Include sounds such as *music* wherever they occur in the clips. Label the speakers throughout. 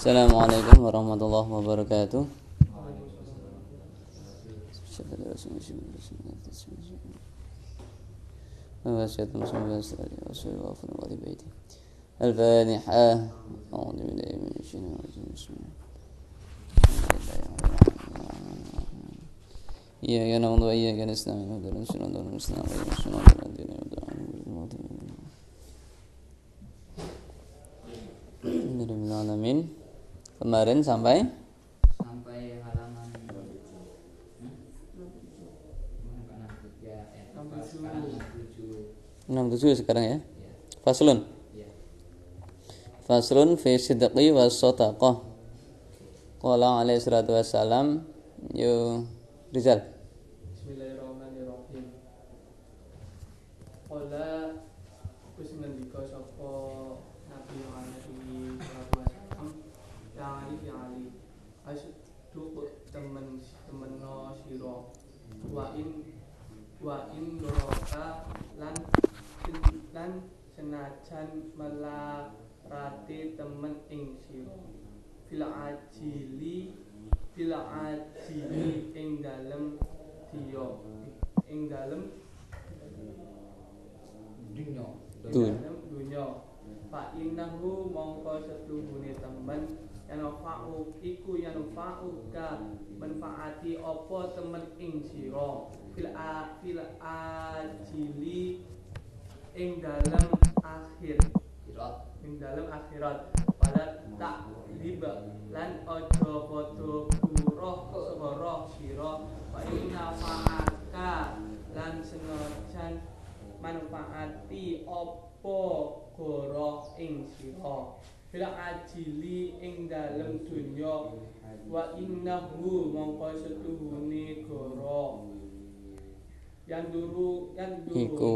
Speaker 1: Assalamualaikum warahmatullahi wabarakatuh. الفاتحة. أعوذ بالله من الشيطان الله. إياك نعبد وإياك نستعين. اهدنا الصراط المستقيم. غير الصراط الذين أنعمت عليهم Alamin. Kemarin sampai
Speaker 2: sampai halaman
Speaker 1: enam tujuh sekarang ya. Faslun.
Speaker 2: Ya.
Speaker 1: Faslun fi sidqi was sadaqah. Qala alaihi salatu wassalam yo Rizal.
Speaker 3: Bismillahirrahmanirrahim. Qala wis ngendika sapa Nabi Muhammad sallallahu alaihi wasallam ya Ali ya Ali asduq temen temeno sira wa in wa in doraka lan lan senajan melarati temen ing sira. Fil ajili fil ajili ing dalem dia. Ing dalem
Speaker 2: dunya.
Speaker 1: Tuh.
Speaker 3: dalem dunya. Fa innahu mongko setuhune temen. Yanfa'u iku yanfa'uka manfaati apa temen ing sira. Fil a fil ajili ing dalem akhir ing dalem akhirat. Pada tak liba lan ojo foto kuroh soroh siro wa inna fa'aka. Lan senojan manfaati opo goroh ing siro bila ajili ing dalem dunya wa innahu mongko setuhune goroh yang dulu yang dulu
Speaker 1: Iku.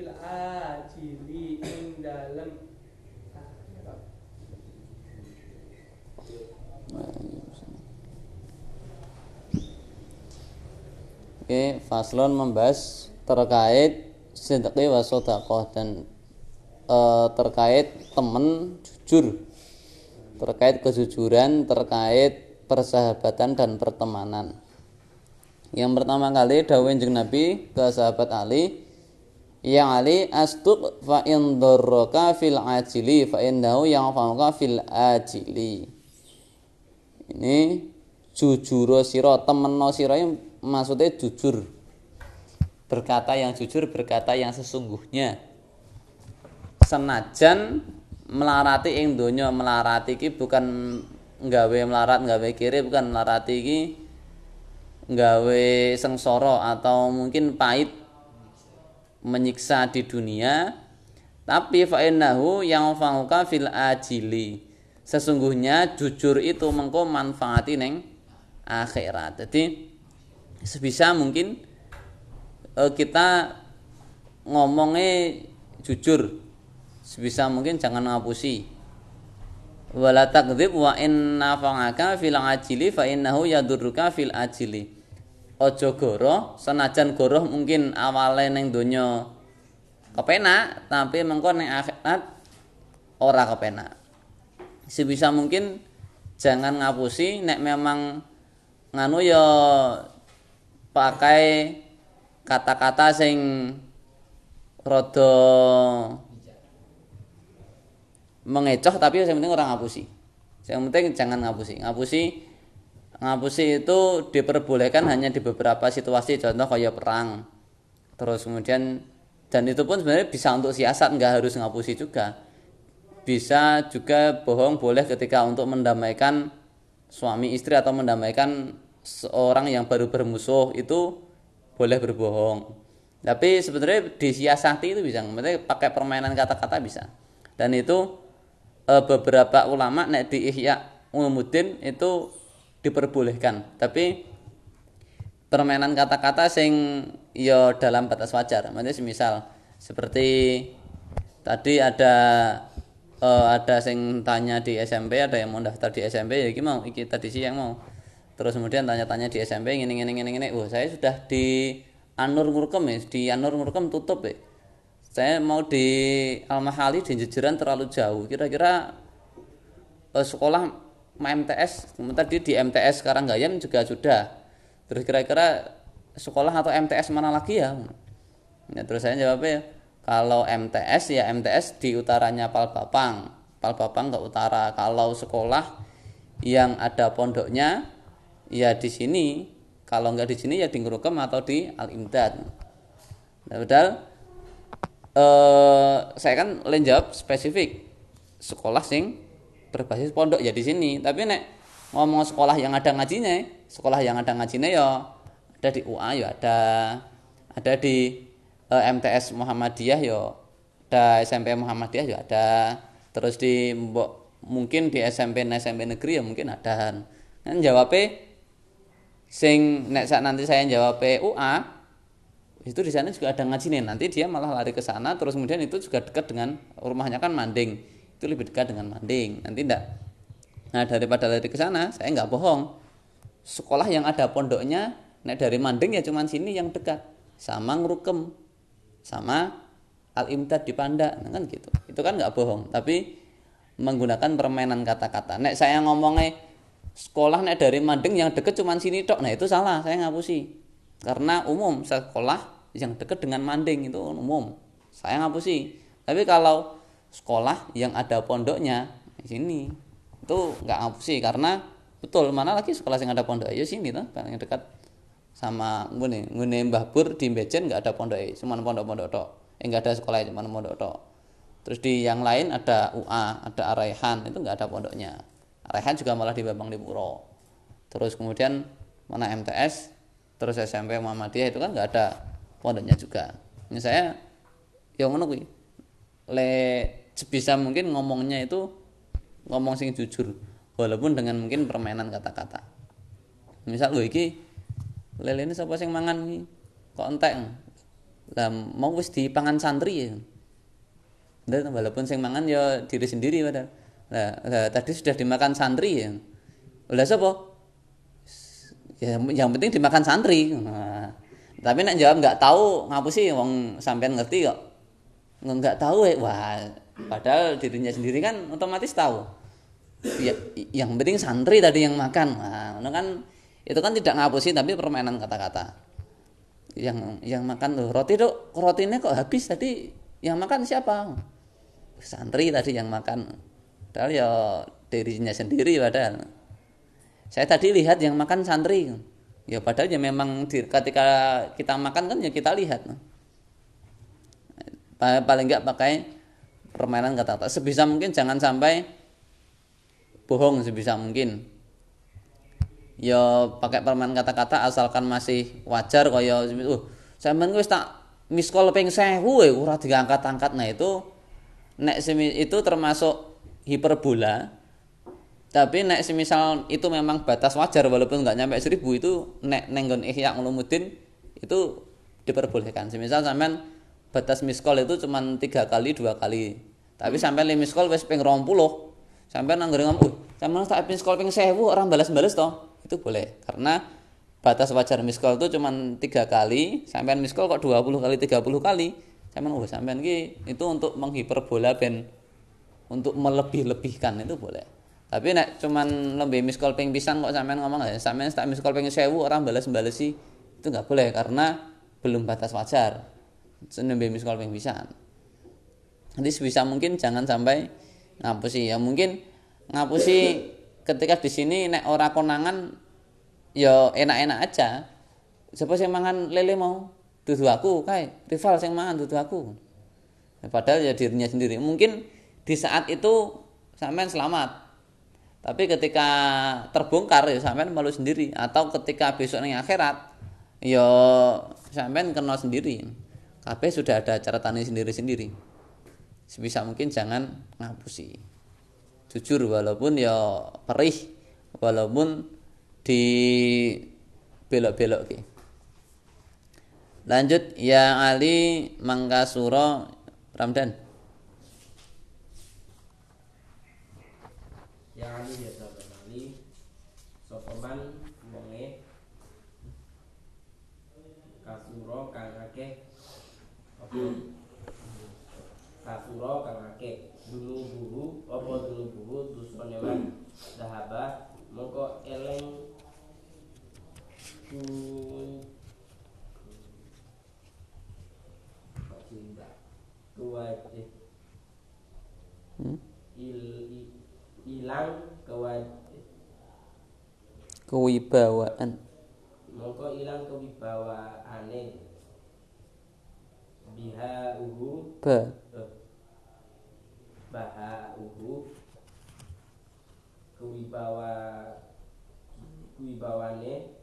Speaker 3: Fil ajili ing dalem.
Speaker 1: Oke, Faslon membahas terkait sidqi wa sadaqah dan eh, terkait temen jujur. Terkait kejujuran terkait persahabatan dan pertemanan. Yang pertama kali dawuh Nabi ke sahabat Ali Ya Ali astuq fa in darraka fil ajili fa innahu yanfa'uka fil ajili. Ini jujur sira temeno sira maksudnya jujur. Berkata yang jujur berkata yang sesungguhnya. Senajan melarati ing donya melarati iki bukan nggawe melarat nggawe kiri bukan melarati iki nggawe sengsara atau mungkin pahit menyiksa di dunia tapi fa'innahu yang fa'uka fil ajili. Sesungguhnya jujur itu mengko manfaati neng akhirat. Jadi sebisa mungkin eh, kita ngomongnya jujur. Sebisa mungkin jangan ngapusi. Wala takdzib wa in nafa'aka fil ajili fa innahu yadurruka fil ajili aja goroh senajan goroh mungkin awale ning donya kepenak tapi mengko ning akhirat ora kepenak. Sebisa mungkin jangan ngapusi nek memang nganu ya pakai kata-kata sing rada mengecoh tapi yang penting orang ngapusi. Yang penting jangan ngapusi. Ngapusi ngapusi itu diperbolehkan hanya di beberapa situasi contoh kayak perang. Terus kemudian dan itu pun sebenarnya bisa untuk siasat nggak harus ngapusi juga. Bisa juga bohong boleh ketika untuk mendamaikan suami istri atau mendamaikan seorang yang baru bermusuh itu boleh berbohong. Tapi sebenarnya disiasati itu bisa maksudnya pakai permainan kata-kata bisa. Dan itu e, beberapa ulama nek di Ihya Ulumuddin itu diperbolehkan. Tapi permainan kata-kata sing yo dalam batas wajar. Maksudnya semisal seperti tadi ada eh, ada sing tanya di SMP ada yang mau daftar di SMP ya iki mau iki tadi siang mau. Terus kemudian tanya-tanya di SMP ngene ngene ngene ngene. Wah saya sudah di Anur Ngurkem ya. Di Anur Ngurkem tutup ya. Saya mau di Al Mahali di Jejeran terlalu jauh. Kira-kira eh, sekolah MTS tadi di MTS sekarang Gayam juga sudah. Terus kira-kira sekolah atau MTS mana lagi ya? Ya terus saya jawabnya kalau MTS ya MTS di utaranya Palbapang Palbapang ke utara. Kalau sekolah yang ada pondoknya ya di sini. Kalau nggak di sini ya di Ngurukem atau di Al Imdad. Nah, padahal eh, saya kan lain jawab spesifik. Sekolah sing berbasis pondok ya di sini. Tapi nek ngomong sekolah yang ada ngajinya sekolah yang ada ngajinya ya ada di UA ya ada. Ada di eh, MTS Muhammadiyah ya ada SMP Muhammadiyah ya ada. Terus di mungkin di SMP SMP negeri ya mungkin ada. Kan jawabnya sing nek saat nanti saya jawab UA itu di sana juga ada ngaji nih nanti dia malah lari ke sana terus kemudian itu juga dekat dengan rumahnya kan Manding itu lebih dekat dengan Manding. Nanti ndak. Nah daripada lari ke sana saya nggak bohong. Sekolah yang ada pondoknya nek dari Manding ya cuman sini yang dekat. Sama Ngrukem. Sama Al Imdad di Panda nah, kan gitu. Itu kan nggak bohong. Tapi menggunakan permainan kata-kata. Nek saya ngomongnya sekolah nek dari Manding yang deket cuman sini tok. Nah itu salah. Saya ngapusi. Karena umum sekolah yang dekat dengan Manding itu umum. Saya ngapusi. Tapi kalau sekolah yang ada pondoknya. Di sini. Itu nggak ngapusi karena betul mana lagi sekolah yang ada pondok? Ya sini tuh yang dekat sama ngene ngene Mbah Bur di Bejen nggak ada pondok cuma pondok-pondok tok. Eh nggak ada sekolah cuma pondok tok. Terus di yang lain ada UA ada Araihan itu nggak ada pondoknya. Araihan juga malah di Bambang Dipuro. Terus kemudian mana MTS terus SMP Muhammadiyah itu kan nggak ada pondoknya juga. Ini saya yang kuwi. Le sebisa mungkin ngomongnya itu ngomong sing jujur walaupun dengan mungkin permainan kata-kata. Misal gue iki lele ini siapa sing mangan iki? Kok entek? Lah mau wis dipangan santri ya. Dan walaupun sing mangan ya diri sendiri padahal. Nah, nah tadi sudah dimakan santri ya. Udah siapa ya yang penting dimakan santri. Nah, tapi nak jawab nggak tahu ngapusi wong sampean ngerti kok. Nggak tahu ya wah padahal dirinya sendiri kan otomatis tahu. Ya, yang penting santri tadi yang makan. Nah, kan itu kan tidak ngapusi tapi permainan kata-kata. Yang yang makan loh roti tuh rotinya kok habis tadi yang makan siapa? Santri tadi yang makan. Padahal ya dirinya sendiri padahal. Saya tadi lihat yang makan santri. Ya padahal ya memang di, ketika kita makan kan ya kita lihat. Paling enggak pakai permainan kata-kata sebisa mungkin jangan sampai bohong sebisa mungkin. Ya pakai permainan kata-kata asalkan masih wajar kaya uh sampean wis tak miskol ping 1000 e ora diangkat-angkat. Nah itu nek itu termasuk hiperbola tapi nek semisal itu memang batas wajar walaupun nggak nyampe seribu itu nek nenggon ihya ulumuddin itu diperbolehkan. Semisal sampean batas miskol itu cuma tiga kali dua kali tapi sampean lima miskol wes peng puluh. Sampean nanggur ngomong uh sampean tak miskol peng sewu orang balas-balas toh. Itu boleh karena batas wajar miskol itu cuma tiga kali sampean miskol kok dua puluh kali tiga puluh kali. Sampean oh sampean ki itu untuk menghiperbola ben untuk melebih-lebihkan itu boleh. Tapi nek cuman lebih miskol ping pisan kok sampean ngomong ya sampean tak miskol ping 1000 orang balas-balas sih itu nggak boleh karena belum batas wajar. Nembe miskol ping pisan nanti sebisa mungkin jangan sampai ngapusi. Ya mungkin ngapusi ketika di sini nek ora konangan ya enak-enak aja. Siapa sih mangan lele mau? Dudu aku kai rival sing mangan dudu aku. Padahal ya dirinya sendiri. Mungkin di saat itu sampean selamat. Tapi ketika terbongkar ya sampean malu sendiri. Atau ketika besok ning akhirat ya sampean kenal sendiri. Kabeh sudah ada catatannya sendiri-sendiri sebisa mungkin jangan ngapusi jujur walaupun ya perih walaupun di belok-belok ke. Lanjut ya Ali Mangkasuro Ramdan.
Speaker 4: Ya Ali ya Ali. Sopeman Monge kasuro kakek kafuro kang akeh dulu buhu apa dulu buhu dusone man dahaba. Mongko eleng ku kuwajib
Speaker 1: Hmm?
Speaker 4: il, ilang kewajib
Speaker 1: Kewibawaan.
Speaker 4: mongko ilang kewibawaane biha uhu.
Speaker 1: Ba.
Speaker 4: Baha uhu kewibawa kewibawane.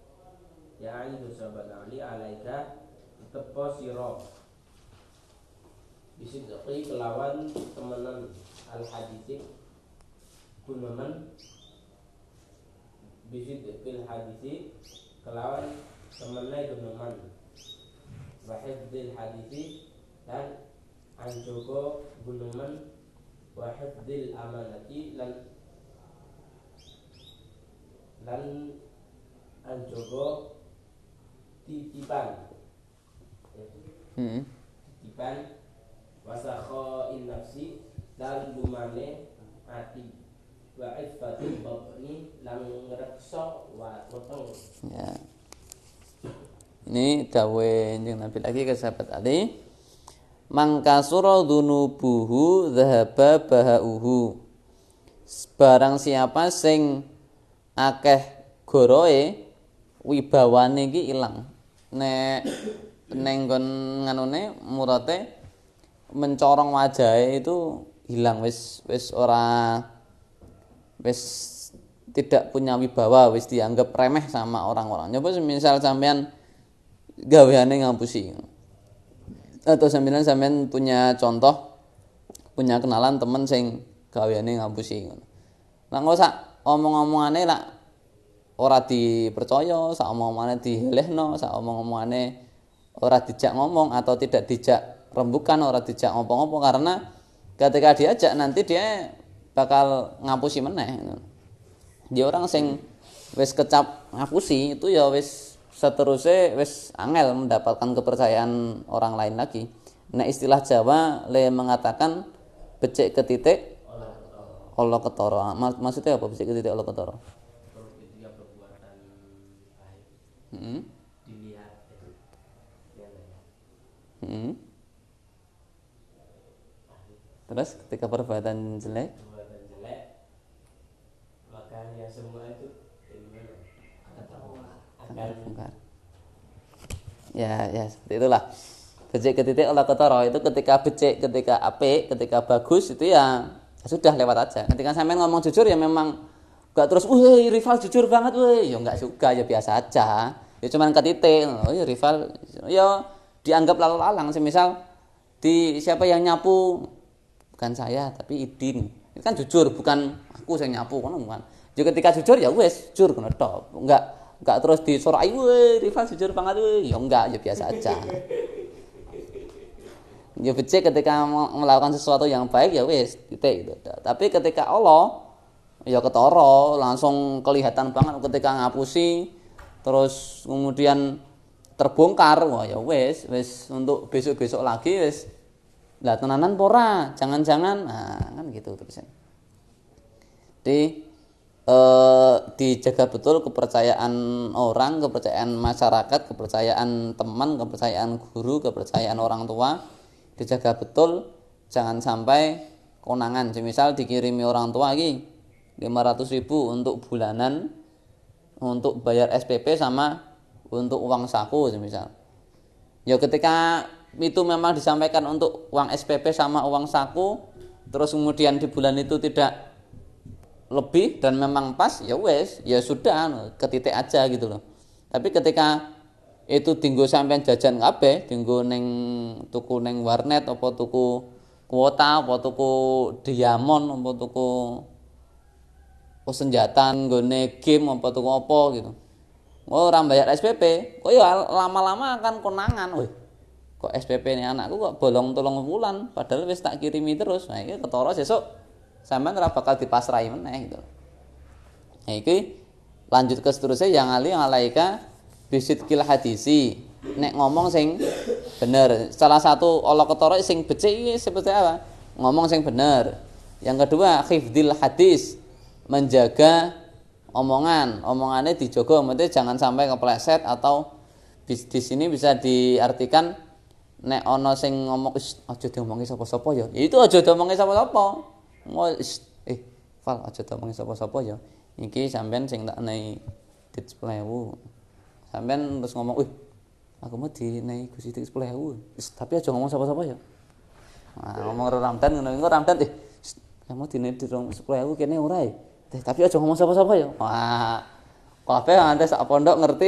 Speaker 4: Ya itu sahabat ali alaika tepo siro bisidqi kelawan temenan al hadisi gunemen bisidqil hadisi kelawan temenai guneman. Wahidil hadisi dan anjogo guneman wahidil amanati lan lan anjogo titipan
Speaker 1: Hmm.
Speaker 4: titipan wasakho nafsi dan dumane ati wa ifatul batni lan ngrekso wa weteng
Speaker 1: Ya. Ini dawe yang Nabi lagi ke sahabat Ali. Mangkasura dunubuhu dhahaba bahauhu. Barang siapa sing akeh goroe wibawane iki ilang. Nek neng nggon nganune murate mencorong wajahe itu hilang wis wis ora wis tidak punya wibawa wis dianggap remeh sama orang-orang nyoba misal sampean gaweane ngapusi atau sampean sampean punya contoh punya kenalan temen sing gaweane ngapusi lah nggak usah omong-omongane lah ora dipercaya sak omong-omongane dihelehno sak omong-omongane ora dijak ngomong atau tidak dijak rembukan ora dijak ngopo-ngopo. Karena ketika diajak nanti dia bakal ngapusi meneh dia orang sing wis kecap ngapusi itu ya wis seterusnya wis angel mendapatkan kepercayaan orang lain lagi nah istilah Jawa le mengatakan becek ke titik Allah ketoro Mak- maksudnya apa becek ke titik Allah ketoro hmm? Hmm? terus ketika perbuatan jelek
Speaker 4: perbuatan jelek maka ya semua itu akan
Speaker 1: Bongkar. Ya, ya seperti itulah. Becek ke titik Allah ketoro itu ketika becek, ketika apik, ketika bagus itu ya, ya sudah lewat aja. Ketika sampean ngomong jujur ya memang gak terus, wih rival jujur banget, wih ya nggak juga ya biasa aja. Ya cuman ke titik, oh ya rival, ya dianggap lalu-lalang. Semisal di siapa yang nyapu bukan saya tapi Idin. Itu kan jujur, bukan aku yang nyapu, kan bukan. Jadi ketika jujur ya wes jujur kena top. Enggak enggak terus disorai weh rival jujur banget weh. Ya enggak, ya biasa aja. ya becek ketika melakukan sesuatu yang baik ya wes titik gitu. Tapi ketika Allah ya ketoro langsung kelihatan banget ketika ngapusi terus kemudian terbongkar wah ya wes wes untuk besok-besok lagi wes lah tenanan pora jangan-jangan nah kan gitu terusnya di eh, dijaga betul kepercayaan orang kepercayaan masyarakat kepercayaan teman kepercayaan guru kepercayaan orang tua dijaga betul. Jangan sampai konangan. Misal dikirimi orang tua lagi 500 ribu untuk bulanan untuk bayar SPP sama untuk uang saku misal. Ya ketika itu memang disampaikan untuk uang SPP sama uang saku terus kemudian di bulan itu tidak lebih dan memang pas ya wes ya sudah ke titik aja gitu loh tapi ketika itu tinggu sampean jajan kabeh tinggu neng tuku neng warnet apa tuku kuota apa tuku diamond apa tuku senjata nggone game apa tuku apa gitu Oh, orang bayar SPP, kok ya lama-lama akan konangan, weh. Kok SPP ini anakku kok bolong tolong bulan, padahal wis tak kirimi terus. Nah, ini ketara sesuk sampean ora bakal dipasrahi meneh gitu. Nah, iki lanjut ke seterusnya yang ali yang alaika bisidkil hadisi nek ngomong sing bener. Salah satu Allah ketara sing becik seperti apa? Ngomong sing bener. Yang kedua, hifdzil hadis, menjaga omongan. Omongannya dijogo, maksudnya jangan sampai kepleset atau di, sini bisa diartikan nek ana sing ngomong "Is, aja diomongi sapa-sapa ya. Ya Itu aja diomongi sapa-sapa. Eh Val aja diomongi sapa-sapa ya. Iki sampean sing tak nei dit 10.000. Sampean terus ngomong, "Wih, aku mau di Gusti dit 10.000." Is, tapi aja ngomong sapa-sapa ya. Nah, ngomong karo Ramdan ngono engko Ramdan eh "Shh, kamu di nei dit 10.000 kene ora ya. Eh, tapi aja ngomong sapa-sapa ya. Wah, kabeh anda sak pondok ngerti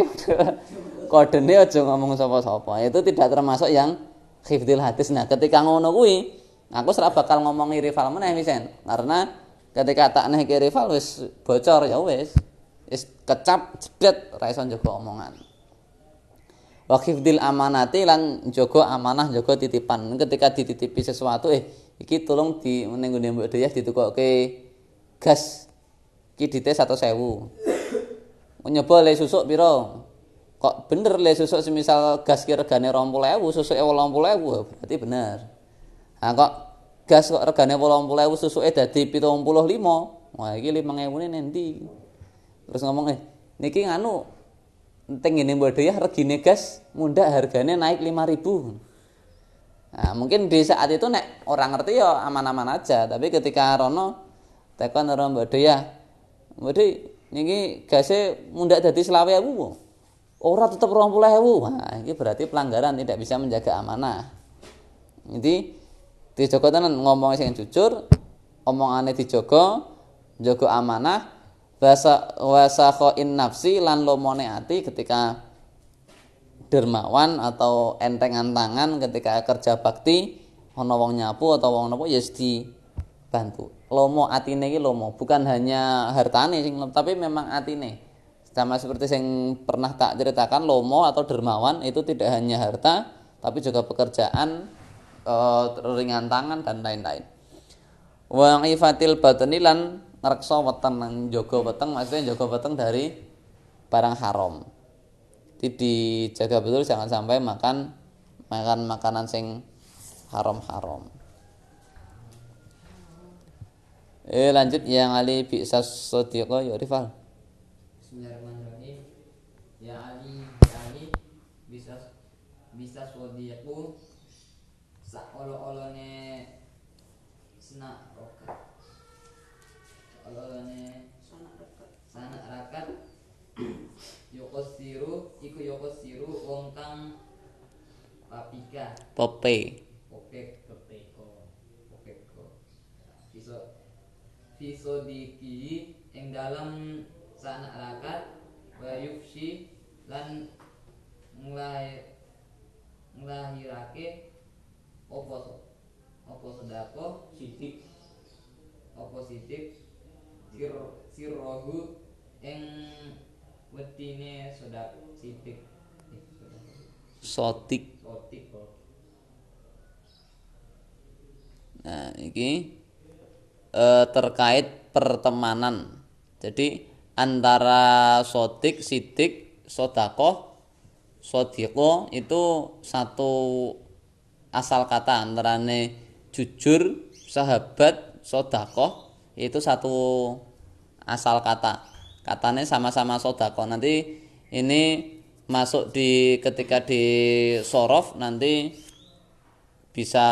Speaker 1: *laughs* kodene aja ngomong sapa-sapa. Itu tidak termasuk yang hifdzil hadis. Nah, ketika ngono kuwi, aku ora bakal ngomongi rival meneh wisen. Karena ketika tak nehke rival wis bocor ya wis. Wis kecap jedet ra iso njaga omongan. Wa amanati lan njaga amanah njaga titipan. Ketika dititipi sesuatu eh iki tolong di ning ngene Mbok Dayah ditukokke gas. Iki dite 100.000. Nyoba le susuk piro? Kok bener le susuk semisal gas ki regane 20.000, susuke 80.000 berarti bener. Nah kok gas kok regane 80.000 susuke dadi 75. Wah iki 5.000 ne nanti. Terus ngomong eh niki nganu penting ini Mbak Dayah regine gas mundak harganya naik 5000 Nah, mungkin di saat itu nek orang ngerti ya aman-aman aja, tapi ketika Rono tekan karo Mbak Dayah, Mbak niki gasnya mundak dadi 20.000. Ora tetep 20.000. Nah, ini berarti pelanggaran tidak bisa menjaga amanah. Jadi dijogo tenan ngomong sing jujur, omongane dijogo, jaga amanah, wasa wasakhoin nafsi lan lomone ati ketika dermawan atau entengan tangan ketika kerja bakti ana wong nyapu atau wong napa ya dibantu. Lomo atine iki lomo, bukan hanya hartane sing tapi memang atine. Sama seperti yang pernah tak ceritakan lomo atau dermawan itu tidak hanya harta tapi juga pekerjaan e, ringan tangan dan lain-lain. Wa ifatil batni lan ngreksa weteng nang jaga weteng maksudnya jaga weteng dari barang haram. Jadi dijaga betul jangan sampai makan makan makanan sing haram-haram. Eh lanjut yang Ali bisa sodiqo ya rival.
Speaker 2: Bismillahirrahmanirrahim. Ya Ali, ya Ali bisa bisa sodiku sak olo-olone senak rokat. Olo-olone sanak rakat *clears throat* Yokosiru iku Yokosiru wong kang papika
Speaker 1: Pope.
Speaker 2: popek popeko popeko bisa bisa diki ing dalam sanak rakat wa yufsi lan nglahir nglahirake so- apa sedako
Speaker 4: sidik
Speaker 2: apa sidik sir sirrohu ing wedine sodak sidik sotik. Kok
Speaker 1: Nah, ini eh, terkait pertemanan. Jadi antara sodik, sidik, sodakoh, sodiko itu satu asal kata antarane jujur, sahabat, sodakoh itu satu asal kata. Katanya sama-sama sodakoh. Nanti ini masuk di ketika di sorof nanti bisa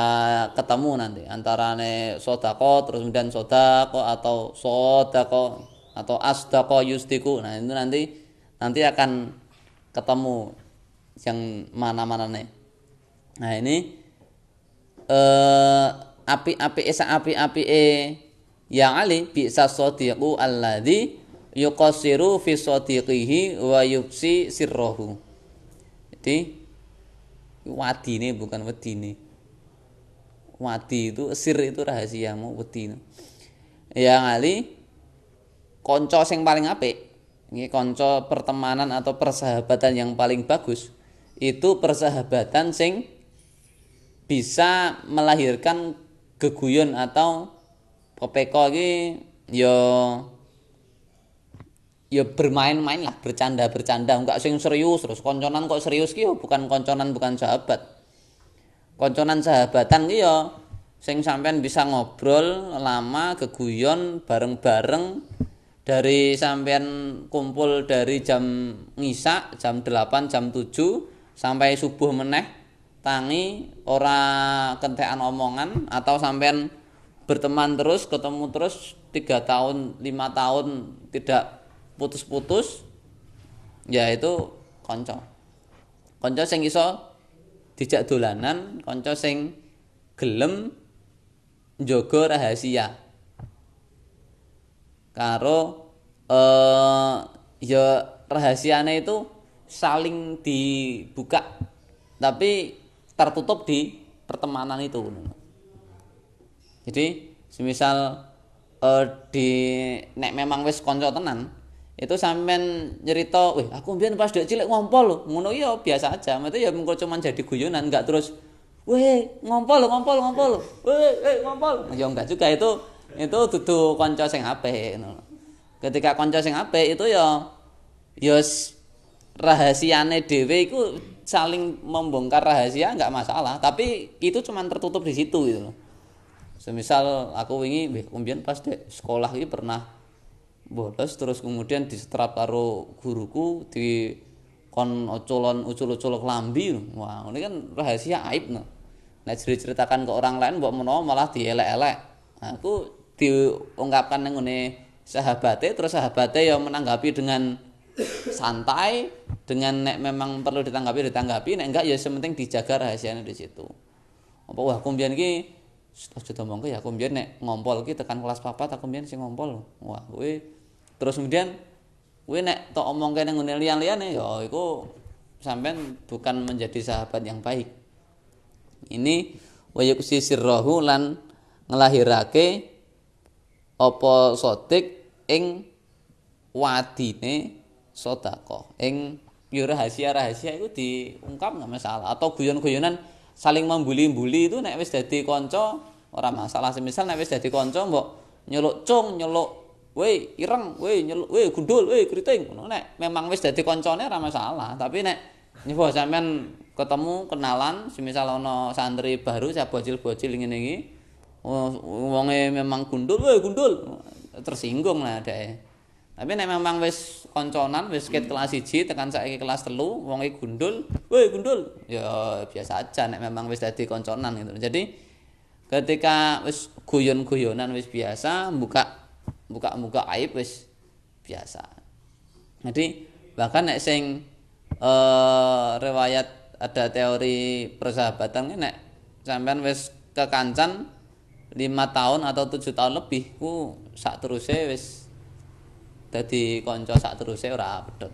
Speaker 1: ketemu nanti antara sodako terus kemudian sodako atau sodako atau asdako yustiku nah itu nanti nanti akan ketemu yang mana mana nih nah ini eh api api esa api api e yang ali bisa sodiku alladhi yuqasiru fi sodiqihi wa yupsi sirrohu. Jadi wadi ini bukan wedi ini wadi itu sir itu rahasiamu wedi yang ali konco sing paling apik ini konco pertemanan atau persahabatan yang paling bagus itu persahabatan sing bisa melahirkan keguyon atau pepeko iki ya ya bermain-main lah, bercanda-bercanda, enggak sing serius terus. Konconan kok serius ki ya? Bukan konconan bukan sahabat. Konconan sahabatan ki ya sing sampean bisa ngobrol lama geguyon bareng-bareng. Dari sampean kumpul dari jam ngisa jam 8 jam 7 sampai subuh meneh tangi ora kentekan omongan atau sampean berteman terus ketemu terus tiga tahun lima tahun tidak putus-putus ya itu konco. Konco sing iso dijak dolanan konco sing gelem njogo rahasia. Karo eh ya rahasiane itu saling dibuka. Tapi tertutup di pertemanan itu jadi semisal eh, di nek memang wis kanca tenan itu sampean nyerita, "Wih, aku mbiyen pas dek cilik ngompol lho." Ngono ya biasa aja. Mate ya mengko cuman jadi guyonan, enggak terus, "Weh, ngompol lho, ngompol, ngompol lho. *laughs* Weh, eh ngompol." Ya enggak juga itu itu dudu kanca sing apik. Ketika kanca sing apik itu ya ya rahasiane dhewe iku saling membongkar rahasia enggak masalah, tapi itu cuman tertutup di situ gitu loh. Semisal aku wingi, "Wih, kemudian pas dek sekolah iki pernah bolos terus kemudian disetrap karo guruku di kon ocolon ucul-ucul kelambi wah ini kan rahasia aib no. Nek ceritakan ke orang lain mbok menawa malah dielek-elek. Nah, aku diungkapkan ngene sahabate terus sahabate ya menanggapi dengan santai dengan nek memang perlu ditanggapi ditanggapi. Nek enggak ya sementing dijaga rahasianya di situ. Apa wah aku mbiyen iki aja domongke ya aku nek ngompol ki tekan kelas papat aku mbiyen sing ngompol. Wah kowe terus kemudian kowe nek tok omongke nang ngene liyan-liyane ya iku sampean bukan menjadi sahabat yang baik. Ini wayuksi sirrahu lan ngelahirake apa sodik ing wadine sedekah ing yo rahasia-rahasia itu diungkap nggak masalah. Atau guyon-guyonan saling membuli-buli itu nek wis dadi kanca ora masalah. Semisal nek wis dadi kanca mbok nyeluk cung nyeluk weh ireng weh nyeluk weh gundul kriting ngono nek memang wis dadi kancane ora masalah. Tapi nek nyoba sampean ketemu kenalan semisal ana santri baru cah bocil-bocil ngene iki wonge memang gundul weh gundul. Tersinggung lah dhek tapi nek memang wis konconan wis ket kelas 1 tekan saiki kelas telu wonge gundul weh gundul. Ya biasa aja nek memang wis dadi konconan gitu. Jadi ketika wis guyon-guyonan wis biasa buka buka-buka aib wis biasa. Jadi bahkan nek sing eh riwayat ada teori persahabatan nek sampean wis kekancan lima tahun atau tujuh tahun lebih ku sak teruse wis dadi kanca sak teruse ora pedhot.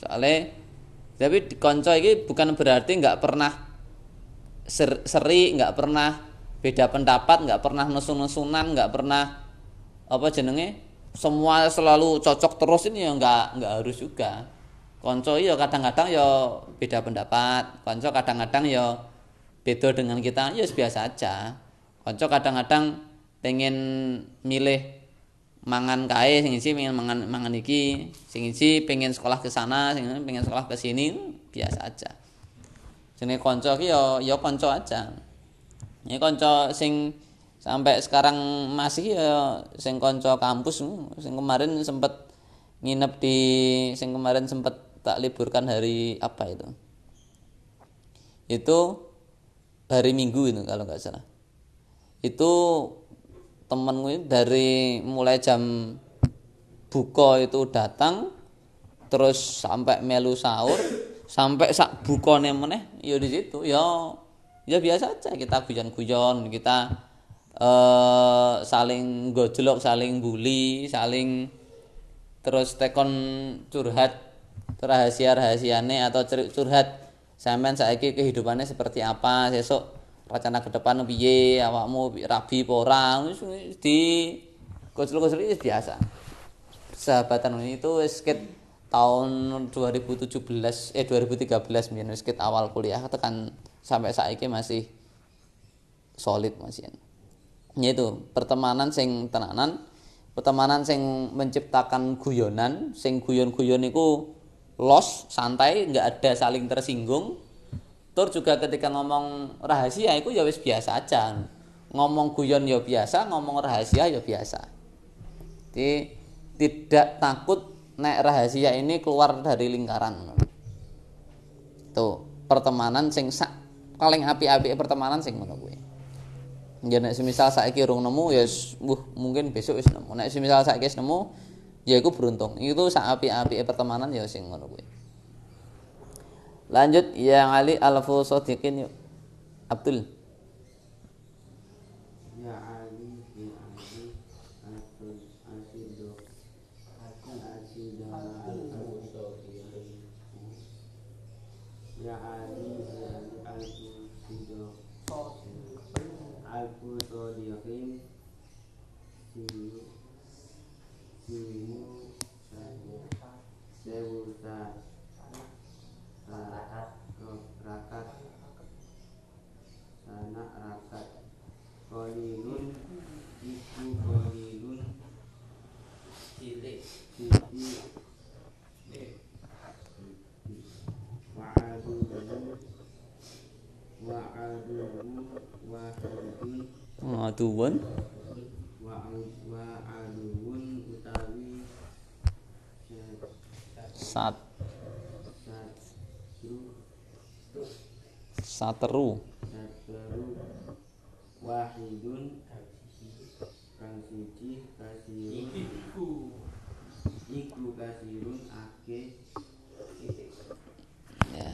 Speaker 1: Soale tapi kanca iki bukan berarti nggak pernah ser- seri, nggak pernah beda pendapat, nggak pernah nesun-nesunan, nggak pernah apa jenenge semua selalu cocok terus ini ya nggak nggak harus juga. Kanca ya kadang-kadang ya beda pendapat, kanca kadang-kadang ya beda dengan kita ya biasa aja. Kanca kadang-kadang pengen milih mangan kae sing isi pengen mangan mangan iki. Sing isi pengen sekolah ke sana sing pengen sekolah ke sini biasa aja. Jenenge kanca ki ya ya kanca aja. Ini kanca sing sampai sekarang masih ya sing kanca kampus sing kemarin sempet nginep di sing kemarin sempet tak liburkan hari apa itu? Itu hari Minggu itu kalau nggak salah. Itu temen gue dari mulai jam buka itu datang terus sampai melu sahur sampai sak bukone meneh ya di situ ya ya biasa aja kita guyon-guyon kita eh saling gojlok saling bully saling terus tekon curhat rahasia rahasiane atau curhat sampean saiki kehidupannya seperti apa sesuk rencana ke depan piye awakmu rabi apa ora? Di gojlok-gojlok wis biasa. Sahabatan ini itu ket tahun 2017 eh 2013 mbiyen wis ket awal kuliah tekan sampai saiki masih solid masih ya itu pertemanan sing tenanan pertemanan sing menciptakan guyonan sing guyon-guyon iku los santai nggak ada saling tersinggung tur juga ketika ngomong rahasia itu ya wis biasa aja. Ngomong guyon ya biasa ngomong rahasia ya biasa. Jadi tidak takut nek rahasia ini keluar dari lingkaran. Tuh pertemanan sing sak paling api-api pertemanan sing ngono kuwi. Ya nek semisal saiki urung nemu ya wuh, mungkin besok wis nemu. Nek semisal saiki wis nemu ya iku beruntung. Itu sak api-api pertemanan ya sing ngono kuwi lanjut yang Ali Alfu Sodikin yuk. Abdul
Speaker 5: Rakat. Rakat. Sana Rakat. Kolilun Iku kolilun
Speaker 4: cilik.
Speaker 5: Sisi Wa'aduhu Wa'aduhu Wahidun
Speaker 1: Ngaduun
Speaker 5: Satru Wahidun Kang siji kasirun
Speaker 3: iku.
Speaker 5: Iku kasirun ake.
Speaker 1: Ya.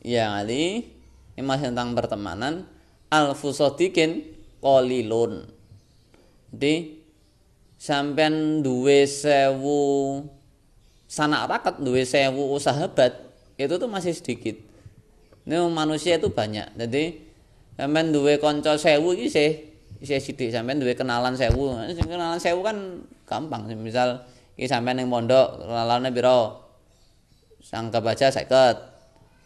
Speaker 1: Ya Ali. Ini masih tentang pertemanan. Alfu Sodikin kolilun jadi sampean duwe sewu sanak rakat duwe sewu sahabat itu tuh masih sedikit ini manusia itu banyak. Jadi sampean duwe konco sewu iki sih isih sithik sampean duwe kenalan sewu. Sing kenalan sewu kan gampang. Misal iki sampean ning pondok kenalane pira sangka baca seket.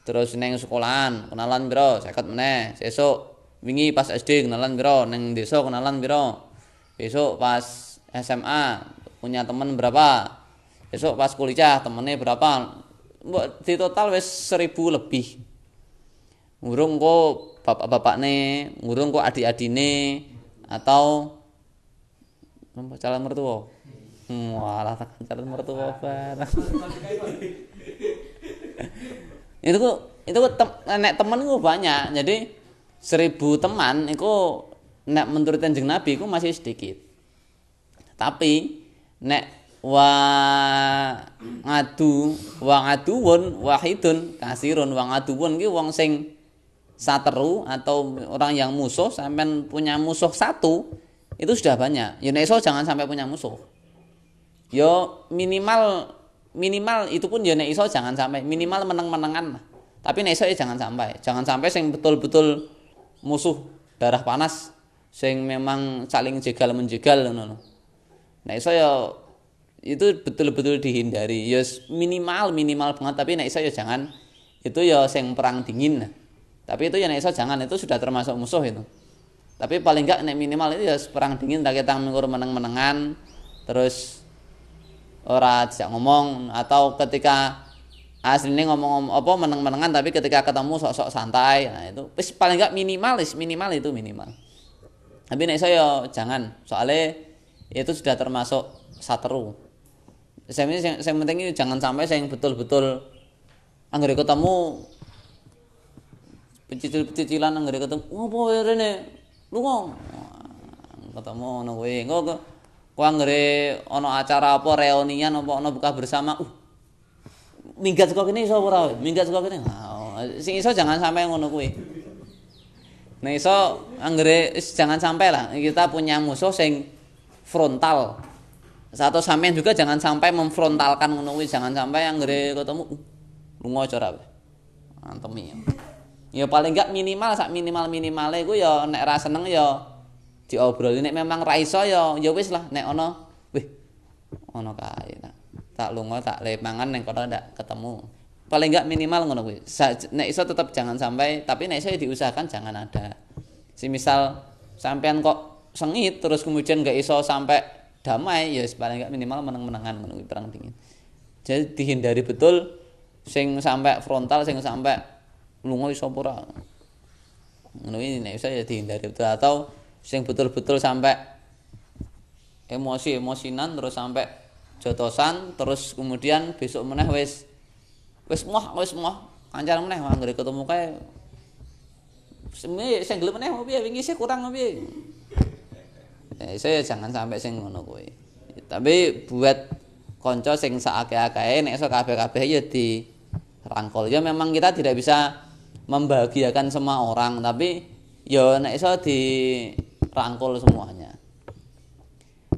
Speaker 1: Terus neng sekolahan kenalan piro? Seket meneh. Sesuk wingi pas SD kenalan piro? Neng desa kenalan piro? Besok pas SMA punya temen berapa? Besok pas kuliah temennya berapa? Mbok di total wis seribu lebih ngurung kok bapak-bapak nih ngurung kok adik-adine atau Nampak calon mertua? Hmm, walah *laughs* calon mertua *laughs* itu kok itu kok tem, nek temen ku banyak. Jadi seribu teman itu nek menurut kanjeng nabi ku masih sedikit. Tapi nek wa ngadu wa ngaduwun wahidun kasirun wa ngaduwun ki wong sing sateru atau orang yang musuh sampai punya musuh satu itu sudah banyak ya nek iso jangan sampai punya musuh yo minimal minimal itu pun ya nek iso jangan sampai minimal meneng-menengan lah. Tapi nek iso ya jangan sampai. Jangan sampai sing betul-betul musuh darah panas sing memang saling jegal menjegal ngono. Nek iso ya itu betul-betul dihindari. Ya minimal minimal banget tapi nek ya jangan itu ya sing perang dingin. lah. Tapi itu ya nek iso jangan itu sudah termasuk musuh itu. Tapi paling enggak nek minimal itu ya perang dingin tak kita mengur meneng-menengan terus ora dijak ngomong atau ketika aslinya ngomong apa meneng-menengan tapi ketika ketemu sok-sok santai nah itu paling enggak minimalis minimal itu minimal tapi nek saya jangan soalnya itu sudah termasuk sateru saya yang, yang penting itu jangan sampai saya betul-betul anggere ketemu pecicil-pecicilan anggere ketemu oh, rene lu ngomong ketemu ngono kuwi engko kok anggere ana acara apa reunian apa ana buka bersama, uh. Minggat saka kene iso ora? we? Minggat saka kene. Nah, sing iso jangan sampai ngono kuwi. Nah iso anggere jangan sampai lah kita punya musuh sing frontal. Satu sampean juga jangan sampai memfrontalkan ngono jangan sampai anggere ketemu uh, lunga acara we. Antemi. Ya paling enggak minimal sak minimal-minimale iku ya nek ra seneng ya diobroli nek memang ra ya ya wis lah nek ana wih ana kae tak tak lunga tak le mangan ning kono ndak ketemu. Paling enggak minimal ngono Sa- nek iso tetap jangan sampai tapi nek iso ya diusahakan jangan ada. Si misal sampean kok sengit terus kemudian nggak iso sampai damai ya paling nggak minimal meneng-menengan ngono perang dingin. Jadi dihindari betul sing sampai frontal sing sampai lunga iso apa ora? Ngono ini nek bisa ya dihindari betul. Atau sing betul-betul sampai emosi emosinan terus sampai jotosan terus kemudian besok meneh wis wis moh wis moh kancar meneh anggere ketemu kae. Sing gelem meneh piye? Wingi sih kurang piye? Eh, saya jangan sampai sing ngono kuwi. Tapi buat konco sing saake-akeh nek iso kabeh-kabeh ya di rangkul. Ya memang kita tidak bisa membahagiakan semua orang, tapi ya nek iso di rangkul semuanya.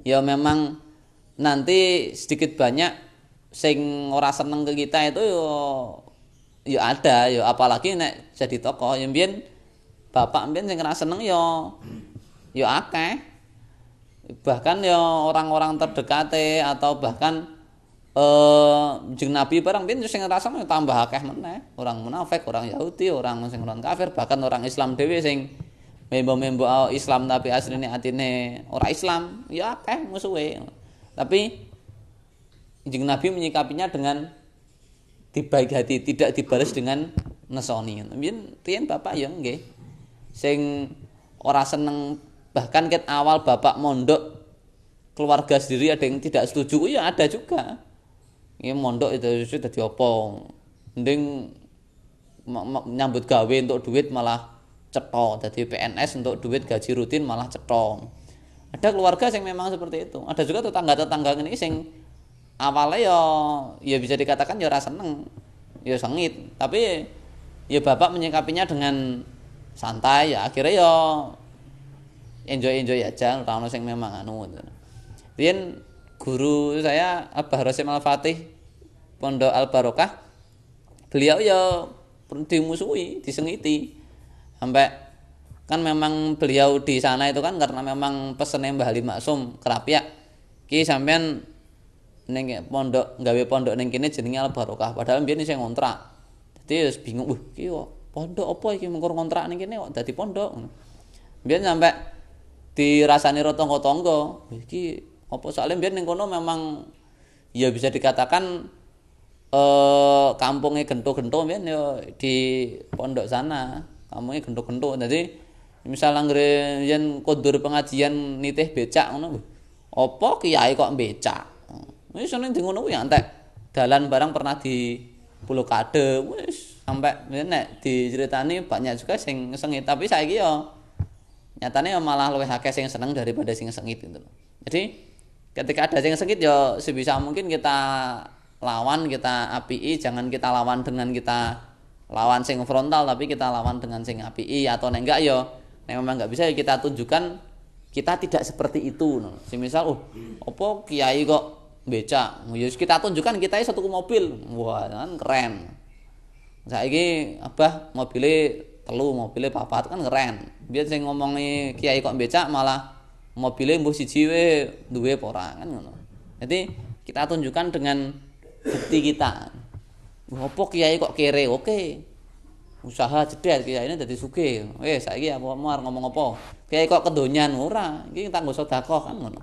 Speaker 1: Ya memang nanti sedikit banyak sing ora seneng ke kita itu yo ya ada ya apalagi nek jadi tokoh yang biyen bapak mbiyen sing ora seneng yo ya akeh bahkan ya orang-orang terdekate atau bahkan eh Nabi barang bin sing ngrasa tambah akeh meneh. Orang munafik orang Yahudi orang sing non kafir bahkan orang Islam dhewe sing membo-membo Islam tapi asline atine ora Islam. Ya akeh musuhe tapi jeng Nabi menyikapinya dengan dibaik hati tidak dibalas dengan nesoni. Mbiyen riyen bapak ya nggih. Sing ora seneng bahkan ket awal bapak mondok keluarga sendiri ada yang tidak setuju ya ada juga ya mondok itu sudah diopong mending nyambut gawe untuk duit malah cetong jadi PNS untuk duit gaji rutin malah cetong ada keluarga yang memang seperti itu. Ada juga tetangga-tetangga ini sing awalnya ya ya bisa dikatakan ya rasa seneng ya sengit. Tapi ya bapak menyikapinya dengan santai ya akhirnya ya enjoy enjoy aja ora ono sing memang anu Riyen guru saya Abah Rasim Al Fatih Pondok Al Barokah beliau ya dimusuhi, disengiti. Sampai kan memang beliau di sana itu kan karena memang pesennya Mbah Ali Maksum Kerapiak. Ki sampean ning pondok gawe pondok ning kene jenenge Al Barokah padahal mbiyen sing ngontrak. Dadi wis bingung, "Wah, ki pondok apa iki mengko ngontrak ning kene kok pondok." Mbiyen sampai dirasani ro tangga-tangga apa soalnya biar ning kono memang ya bisa dikatakan eh kampungnya gento-gento biar ya di pondok sana kampungnya gento-gento. Jadi misal anggere yen kondur pengajian nitih becak ngono apa kiai kok becak? Wis seneng di ngono kuwi entek. Dalan barang pernah di Pulau Kade wis sampai nek diceritani banyak juga sing sengit. Tapi saiki ya nyatanya malah lebih akeh sing seneng daripada sing sengit gitu. Jadi ketika ada sing sengit ya sebisa mungkin kita lawan, kita API, jangan kita lawan dengan kita lawan sing frontal tapi kita lawan dengan sing API atau nek enggak ya nek memang enggak bisa ya kita tunjukkan kita tidak seperti itu no. Semisal oh apa kiai kok becak, ya kita tunjukkan kita satu mobil. Wah, kan keren. Saiki abah mobilnya telu mobilnya papat kan keren biar saya ngomongi kiai kok becak malah mobilnya mbuh siji we duwe apa kan ngono. Jadi kita tunjukkan dengan bukti kita. Apa kiai kok kere? Oke. Usaha jedet kiai ini jadi suge eh saya apa mau ngomong apa? Kiai kok kedonyan? Ora. Ini tangguh sodakoh kan ngono.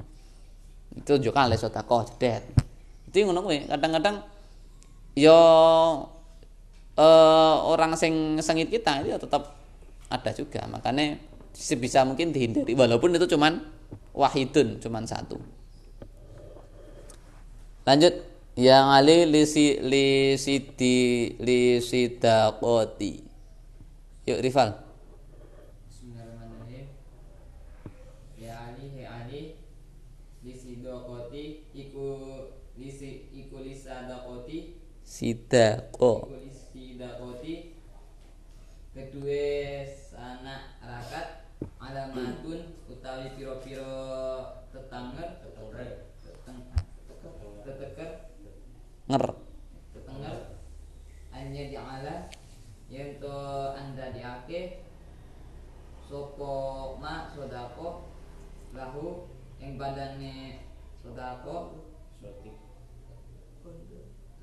Speaker 1: Itu tunjukkan oleh sodakoh jedet. Itu ngono kuwi kadang-kadang yo uh, orang sing sengit kita itu tetap ada juga. Makanya sebisa mungkin dihindari. Walaupun itu cuman wahidun cuman satu. Lanjut. Yang ali lisi lisidi lisidaqoti. Yuk rival.
Speaker 2: Ya Ali, he Ali, lisidaqoti iku lisi iku iku kedua anak rakat alamatun utawi piro-piro tetangger teteng teteker
Speaker 1: nger
Speaker 2: tetenger anya diala yen to anda diake sopo ma sodako lahu ing badane sodako
Speaker 4: Sotik.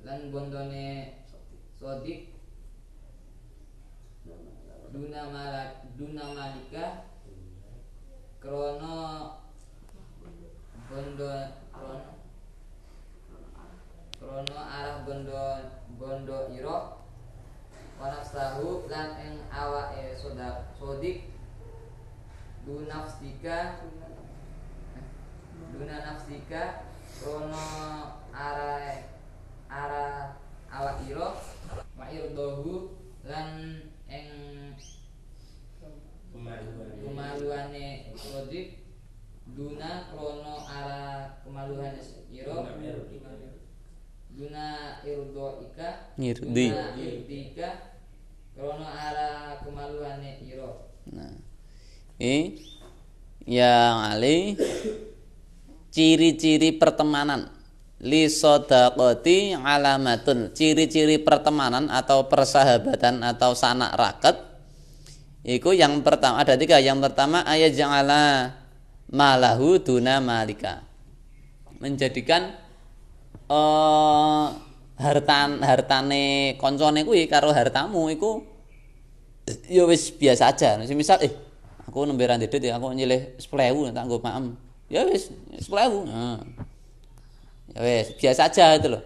Speaker 2: lan bondone sodik duna malak duna malika krono bondo krono krono arah bondo bondo iro. Wanafsahu lan eng awa e sodak sodik. Dunafsika duna nafsika. Krono arah arah awak iro. Wa irdohu lan
Speaker 4: eng
Speaker 2: kemaluane sodik duna krono ara kemaluane ira duna irdo ika.
Speaker 1: Ngirdi.
Speaker 2: duna irdika krono ara kemaluane ira
Speaker 1: Nah. Ini yang ali ciri-ciri pertemanan. Li sodakoti alamatun. Ciri-ciri pertemanan atau persahabatan atau sanak raket. Iku yang pertama ada tiga. Yang pertama ayat ja'ala malahu duna malika menjadikan eh hartan hartane koncone kuwi karo hartamu iku ya wis biasa aja. Misal eh aku nembe ra ya aku nyilih 10.000 tak nggo maem. Ya wis 10.000. Nah. Ya wis biasa aja itu loh.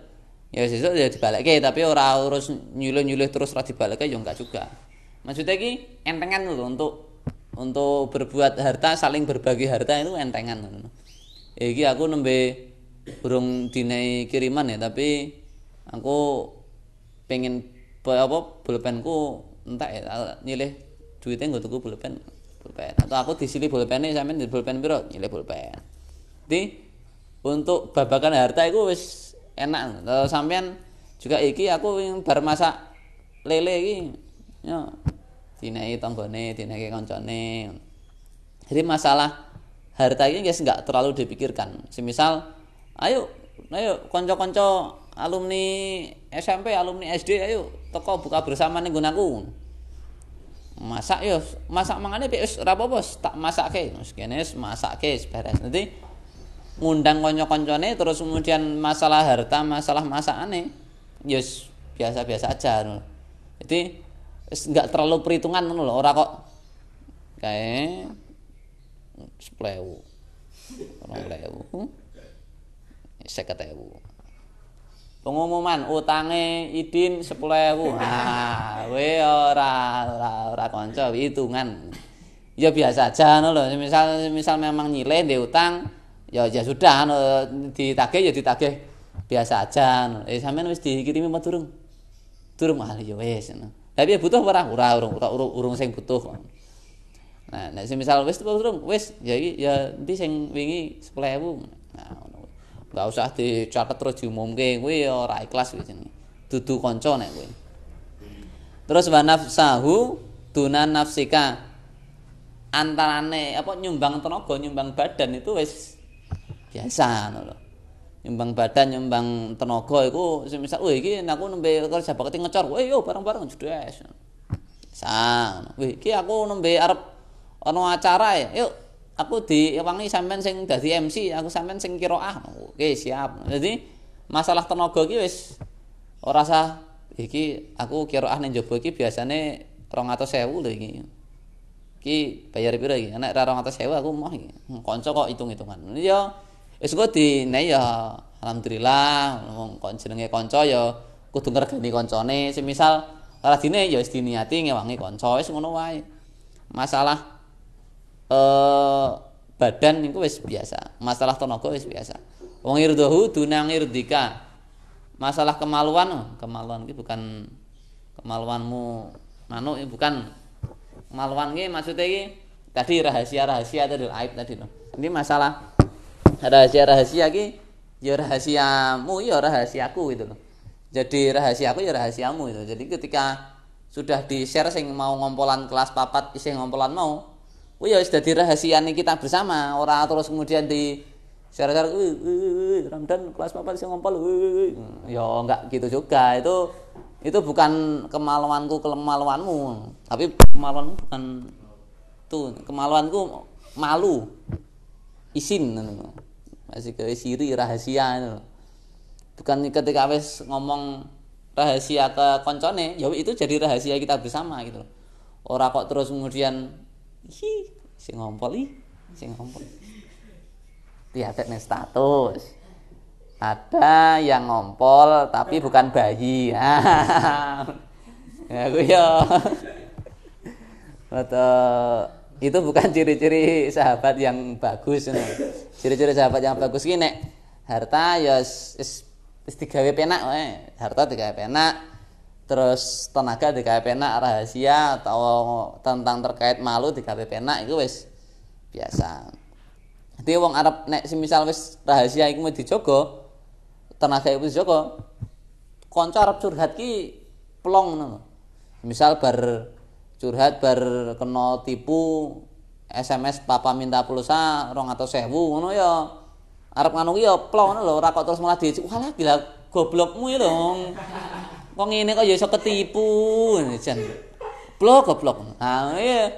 Speaker 1: Ya wis ya dibalekke tapi ora urus nyulih-nyulih terus ra dibalekke ya enggak juga. Maksudnya ki entengan loh untuk untuk berbuat harta saling berbagi harta itu entengan. Iki aku nembe burung dinai kiriman ya tapi aku pengen apa pulpenku entek ya nyilih duitnya nggo tuku pulpen pulpen atau aku disili pulpene sampean di pulpen piro? Nyilih pulpen jadi untuk babakan harta itu wis enak. Sampean juga iki aku yang bar masak lele iki ya dinai tanggane dinai kancane jadi masalah harta ini guys nggak terlalu dipikirkan. Semisal ayo ayo konco-konco alumni SMP alumni SD ayo teko buka bersama nih gunaku masak yo masak mangane wis ora apa-apa tak masake wis kene masake wis beres. Nanti ngundang kanca-kancane terus kemudian masalah harta masalah masakane yes biasa-biasa aja jadi wis enggak terlalu perhitungan ngono lho ora kok. Kae seplewu orang lewu seket ewu. Pengumuman utange idin sepuluh ewu. Ah we ora ora ora konco hitungan. Ya biasa aja no lho. Misal misal memang nyileh di utang ya ya sudah no ditagih ya ditagih. Biasa aja eh sampean wis dikirimi apa durung? Durung ah ya wis no tapi ya butuh ora ora urung ora urung, urung sing butuh. Nah nek misal wis durung wis ya ya endi sing wingi 10000 nah ngono. Nggak usah dicatat terus diumumke kuwi ya ora ikhlas kuwi jenenge. Dudu kanca nek kuwi. Terus wa nafsahu dunan nafsika. Antarane apa nyumbang tenaga nyumbang badan itu wis biasa ngono nyumbang badan nyumbang tenaga iku semisal wih iki aku nembe kerja bakti ngecor wih yo bareng-bareng judes sa wih iki aku nembe arep ana acara ya yuk aku diwangi sampean sing dadi MC aku sampean sing kiroah oke siap. Jadi masalah tenaga iki wis ora sah. Iki aku kiroah ning jaba iki biasane 200.000 lho iki. Iki bayar piro iki? Nek ra 200.000 aku mau iki kanca kok hitung-hitungan. Ya wis kok dine ya alhamdulillah wong kon jenenge kanca ya kudu ngregani kancane semisal ora dine ya wis diniati ngewangi kanca wis ngono wae masalah eh badan niku wis biasa. Masalah tenaga wis biasa. Wong irdahu dunang irdika. Masalah kemaluan, oh, kemaluan iki bukan kemaluanmu manuk bukan kemaluan iki maksudnya iki tadi rahasia-rahasia tadi aib tadi loh. Ini masalah rahasia-rahasia iki ya rahasiamu ya rahasiaku gitu loh. Jadi rahasiaku ya rahasiamu itu. Jadi ketika sudah di-share sing mau ngompolan kelas papat isih ngompolan mau Oh ya wis dadi rahasiane kita bersama, ora terus kemudian di share-share "Wih, wih, wih, wih, Ramdan kelas papat sing ngompol. wih, wih, wih." Ya enggak gitu juga. Itu itu bukan kemaluanku kemaluanmu, tapi kemaluanmu bukan tuh kemaluanku malu isin ngono. Masih ke siri rahasia itu. bukan ketika wis ngomong rahasia ke koncone ya itu jadi rahasia kita bersama gitu loh ora kok terus kemudian hi sing ngompol ih sing ngompol. Lihat nih status. Ada yang ngompol tapi bukan bayi. Ya *laughs* aku ya. Atau itu bukan ciri-ciri sahabat yang bagus no. Ciri-ciri sahabat yang bagus ki nek harta ya wis digawe penak wae. Harta digawe penak. Terus tenaga digawe penak, rahasia atau tentang terkait malu digawe penak itu wis biasa. Jadi wong Arab nek semisal wis rahasia iku mau dijogo, tenaga iku dijogo, kanca arep curhat ki plong ngono. Misal bar curhat bar kena tipu SMS papa minta pulsa 200.000 ngono ya. Arep ki ya plong ngono lho, ora kok terus malah dici. Walah gila goblokmu ya lho. Kok ngene kok ya iso ketipu jan. Blok goblok. Nah, iya.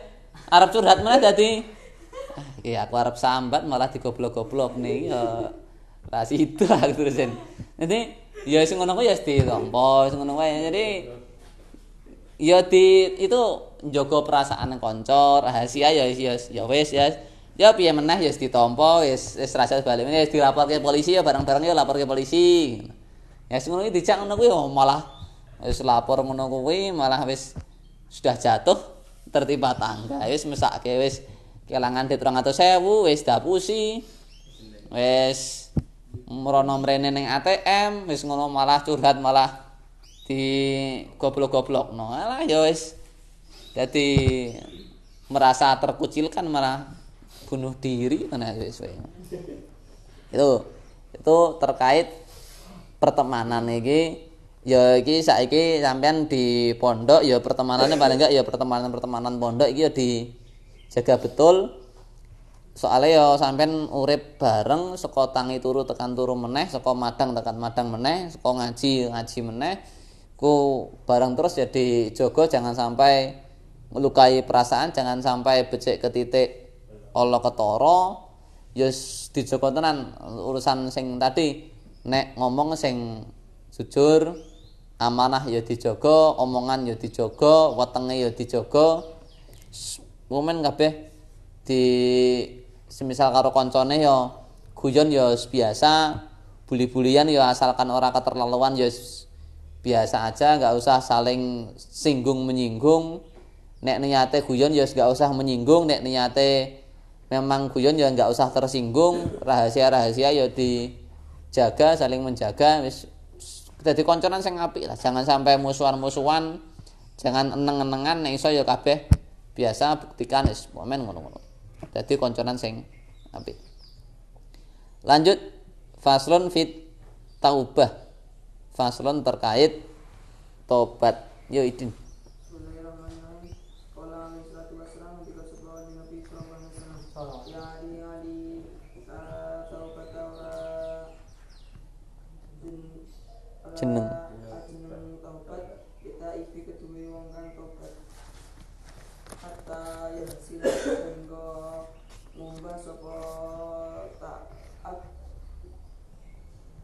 Speaker 1: Arep curhat meneh dadi ah, iki aku arep sambat malah digoblok-goblok nih ya. Lah situ aku terusin. Jadi ya sing ngono kuwi ya ditompo, sing ngono wae. Jadi ya di itu njogo perasaan kanca, rahasia ya ya ya wis ya. Ya piye meneh ya ditompo, wis wis rasa balik meneh wis dilaporke polisi ya bareng-bareng ya lapor ke polisi. Ya sing ngono iki dijak ngono kuwi oh, malah wis lapor ngono kuwi malah wis sudah jatuh tertimpa tangga wis mesake wis kelangan dit 200.000 wis dapusi wis mrono mrene ning ATM wis ngono malah curhat malah di goblok-goblokno alah ya wis dadi merasa terkucilkan malah bunuh diri mana itu itu terkait pertemanan iki. Ya iki saiki sampean di pondok ya pertemanannya paling enggak ya pertemanan-pertemanan pondok iki ya dijaga betul. Soalnya ya sampean urip bareng saka tangi turu tekan turu meneh saka madang tekan madang meneh saka ngaji ngaji meneh ku bareng terus ya dijogo jangan sampai melukai perasaan jangan sampai becek ke titik Allah ketara ya dijogo tenan urusan sing tadi. Nek ngomong sing jujur amanah ya dijogo omongan ya dijogo wetenge ya dijogo. Momen kabeh di semisal karo koncone ya guyon ya biasa buli-bulian ya asalkan ora keterlaluan ya biasa aja nggak usah saling singgung menyinggung nek niate guyon ya nggak usah menyinggung nek niate memang guyon ya nggak usah tersinggung rahasia-rahasia ya dijaga saling menjaga wis dadi konconan sing apik lah. Jangan sampai musuhan-musuhan jangan eneng-enengan nek iso ya kabeh biasa buktikan wis momen ngono-ngono. Dadi konconan sing apik. Lanjut faslun fit taubah. Faslun terkait tobat. Yo idin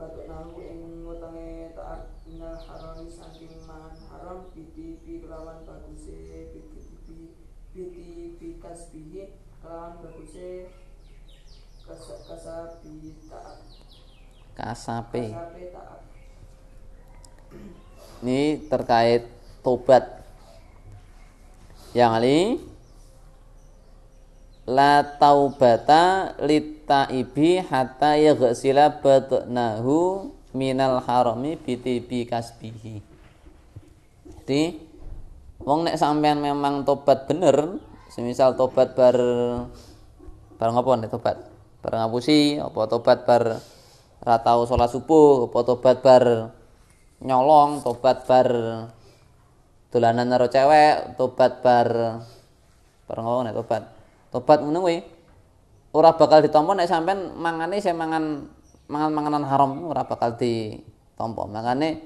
Speaker 3: batuk nahu ing ngutange taat minal harami saking mangan haram biti pi kelawan baguse biti pi biti pi kasbihi kelawan baguse kasa kasabi taat
Speaker 1: kasape
Speaker 3: taat
Speaker 1: ini terkait tobat. Yang ali la taubata litaibi hatta yaghsila batnahu minal harami bitibi kasbihi. Jadi wong nek sampean memang tobat bener semisal tobat bar bar ngopo nek tobat? Bar ngapusi apa tobat bar ra tau salat subuh apa tobat bar nyolong tobat bar dolanan karo cewek tobat bar bar ngopo nek tobat? Tobat ngono kuwi. Ora bakal ditampa nek sampean mangane sing mangan mangan manganan haram ora bakal ditampa makane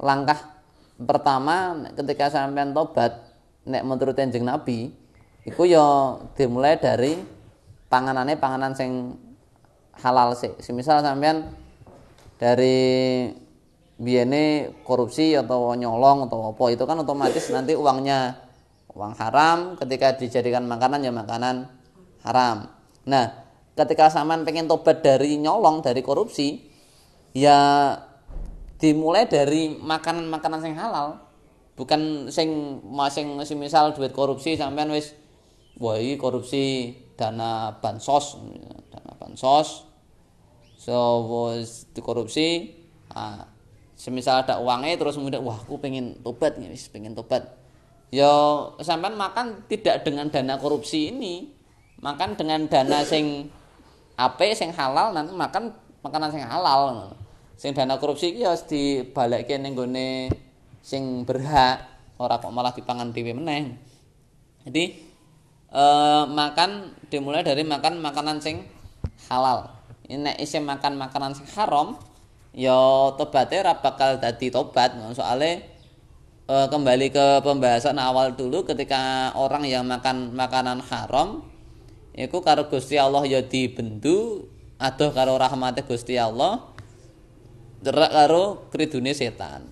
Speaker 1: langkah pertama ketika sampean tobat nek menurut Kanjeng Nabi iku ya dimulai dari panganane panganan sing halal sih semisal sampean dari biyene korupsi atau nyolong atau apa itu kan otomatis nanti uangnya. Uang haram ketika dijadikan makanan ya makanan haram. Nah ketika sampean pengen tobat dari nyolong dari korupsi ya dimulai dari makanan-makanan yang halal. Bukan sing masing misal duit korupsi sampean wis wah korupsi dana bansos. Dana bansos. So wis dikorupsi ah semisal ada uangnya terus kemudian wah aku pengen tobat nih pengen tobat. Ya sampean makan tidak dengan dana korupsi ini. Makan dengan dana sing ape sing halal nanti makan makanan sing halal. Sing dana korupsi iki harus dibalekke ning gone sing berhak ora kok malah dipangan dhewe meneh. Jadi eh, makan dimulai dari makan makanan sing halal. Ini nek makan makanan sing haram ya tobatnya ora bakal dadi tobat soalnya eh, kembali ke pembahasan awal dulu ketika orang yang makan makanan haram iku karo Gusti Allah ya dibendu adoh karo rahmate Gusti Allah derak karo kridune setan.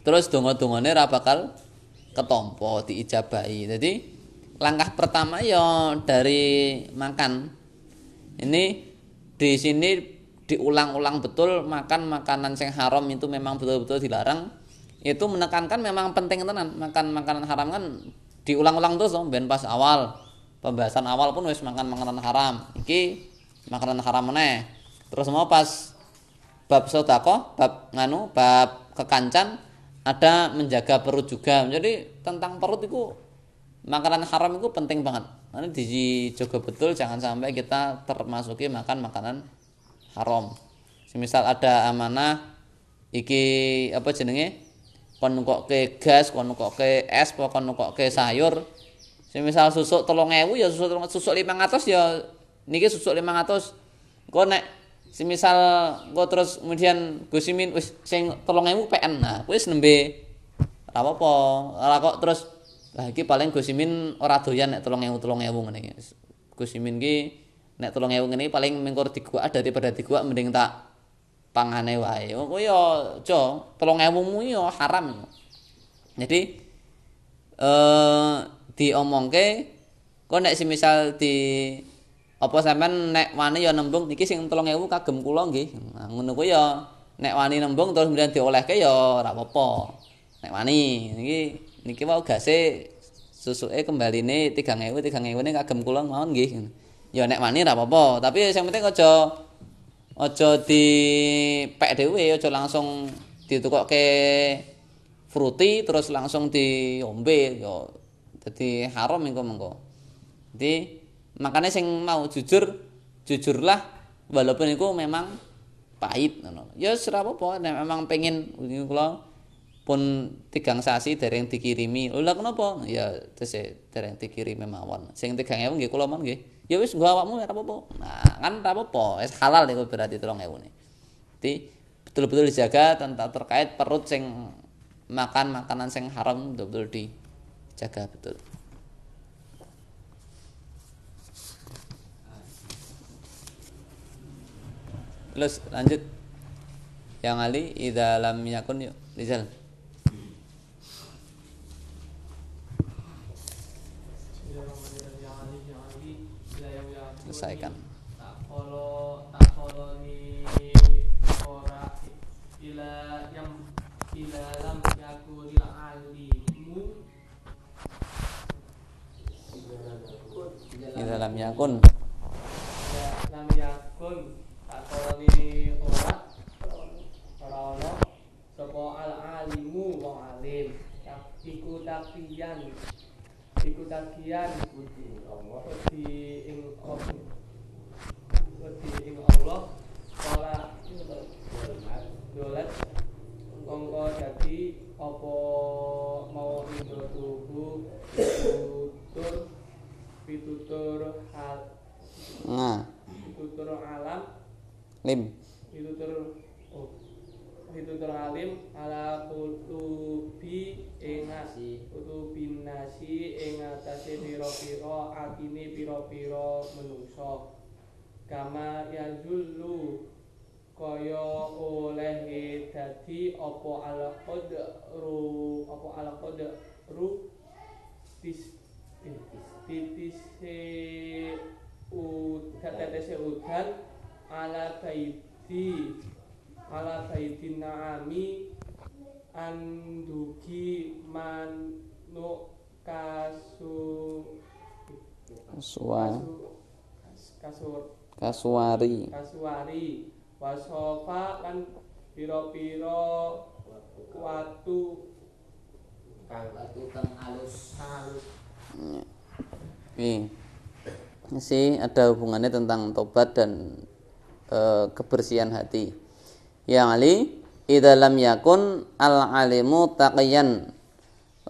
Speaker 1: Terus donga-dongane ora bakal ketompo diijabahi. Jadi langkah pertama ya dari makan. Ini di sini diulang-ulang betul makan makanan yang haram itu memang betul-betul dilarang itu menekankan memang penting tenan. Makan makanan haram kan diulang-ulang terus dong ben pas awal. Pembahasan awal pun wis makan makanan haram. Iki makanan haram meneh. Terus mau pas bab sodako bab nganu bab kekancan ada menjaga perut juga. Jadi tentang perut itu makanan haram itu penting banget. Nanti dijaga betul jangan sampai kita termasuki makan makanan haram. Semisal ada amanah iki apa jenenge? Kon ke gas kon ke es kon ke sayur. Semisal susuk 3000 ya susuk susuk 500 ya niki susuk 500 kok nek semisal kok terus kemudian Gusimin wis sing 3000 PN nah wis nembe ora apa-apa. Ora kok terus lah iki paling Gusimin ora doyan nek 3000 3000 ngene iki. Gusimin ki nek 3000 ngene paling mengkor diguak daripada diguak mending tak pangane wae. Oh ya aja 3000mu ya haram. Jadi eh diomongke kok nek semisal di apa sampean nek wani ya nembung niki sing 3000 kagem kula nggih. Ngono kuwi ya nek wani nembung terus kemudian diolehke ya ora apa-apa. Nek wani niki niki wau gase susuke kembaline 3000 3000 ne kagem kula mawon nggih. Ya nek wani ora apa-apa, tapi sing penting aja aja di pek dhewe aja langsung ditukokke fruity terus langsung diombe ya dadi haram engko mengko. Jadi makanya sing mau jujur jujurlah walaupun itu memang pahit ngono. Ya ora apa-apa nek memang pengen kula pun tigang sasi dereng dikirimi. Lha kenapa? Ya tese dereng dikirimi mawon. Sing 3000 nggih kula mon nggih. Ya wis nggo awakmu ora apa-apa. Nah, kan ora apa-apa. Wis halal niku berarti 3000 ne. Jadi betul-betul dijaga tentang terkait perut sing makan makanan sing haram betul-betul dijaga betul. Terus lanjut. Yang Ali idza lam yakun yuk Rizal. Selesaikan.
Speaker 3: tak kolo tak kolo ni ora ila yang ila lam yakunil alimu
Speaker 1: Idza lam yakun.
Speaker 3: Ya lam yakun tak kolo ni ora ora ono sapa al alimu wong alim tak iku takiyan iku takiyan wedi Allah. Wedi ing Allah wedi ing Allah. Ora dolet mongko dadi apa mau indra tubuh tutur pitutur hal
Speaker 1: Nah,
Speaker 3: pitutur alam.
Speaker 1: Lim.
Speaker 3: pitutur pitutur alim ala kutubi ing kutubin nasi ing atase pira-pira atine pira-pira menungsa. Kama yazullu kaya oleh dadi apa al qadru apa al qadru? Tis titise udan ala baiti ala baitin naami
Speaker 6: andugi manuk kasu
Speaker 1: Suwa
Speaker 6: kasu kasur
Speaker 1: kasuari.
Speaker 6: Kasuari. Wasofa lan piro-piro watu
Speaker 4: kang
Speaker 2: Batu kang alus.
Speaker 6: halus
Speaker 1: Ini sih ada hubungannya tentang tobat dan eh, kebersihan hati. Yang ali idza lam yakun al alimu taqiyan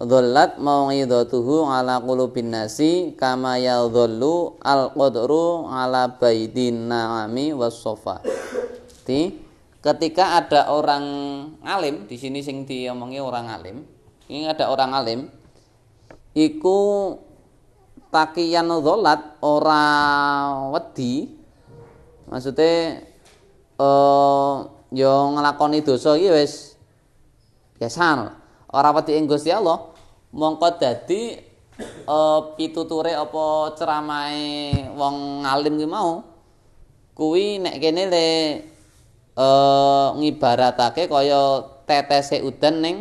Speaker 1: dhallat mau'idatuhu ala qulubin nasi kama yadhallu al qadru ala baidin na'ami was sofa. Jadi ketika ada orang alim di sini sing diomongi orang alim, ini ada orang alim iku takiyan dholat ora wedi maksudnya eh yo nglakoni dosa iki wis biasa ora wedi ing Gusti Allah mongko dadi eh pituture apa ceramahe wong ngalim ki mau kuwi nek kene le eh ngibaratake kaya tetese udan ning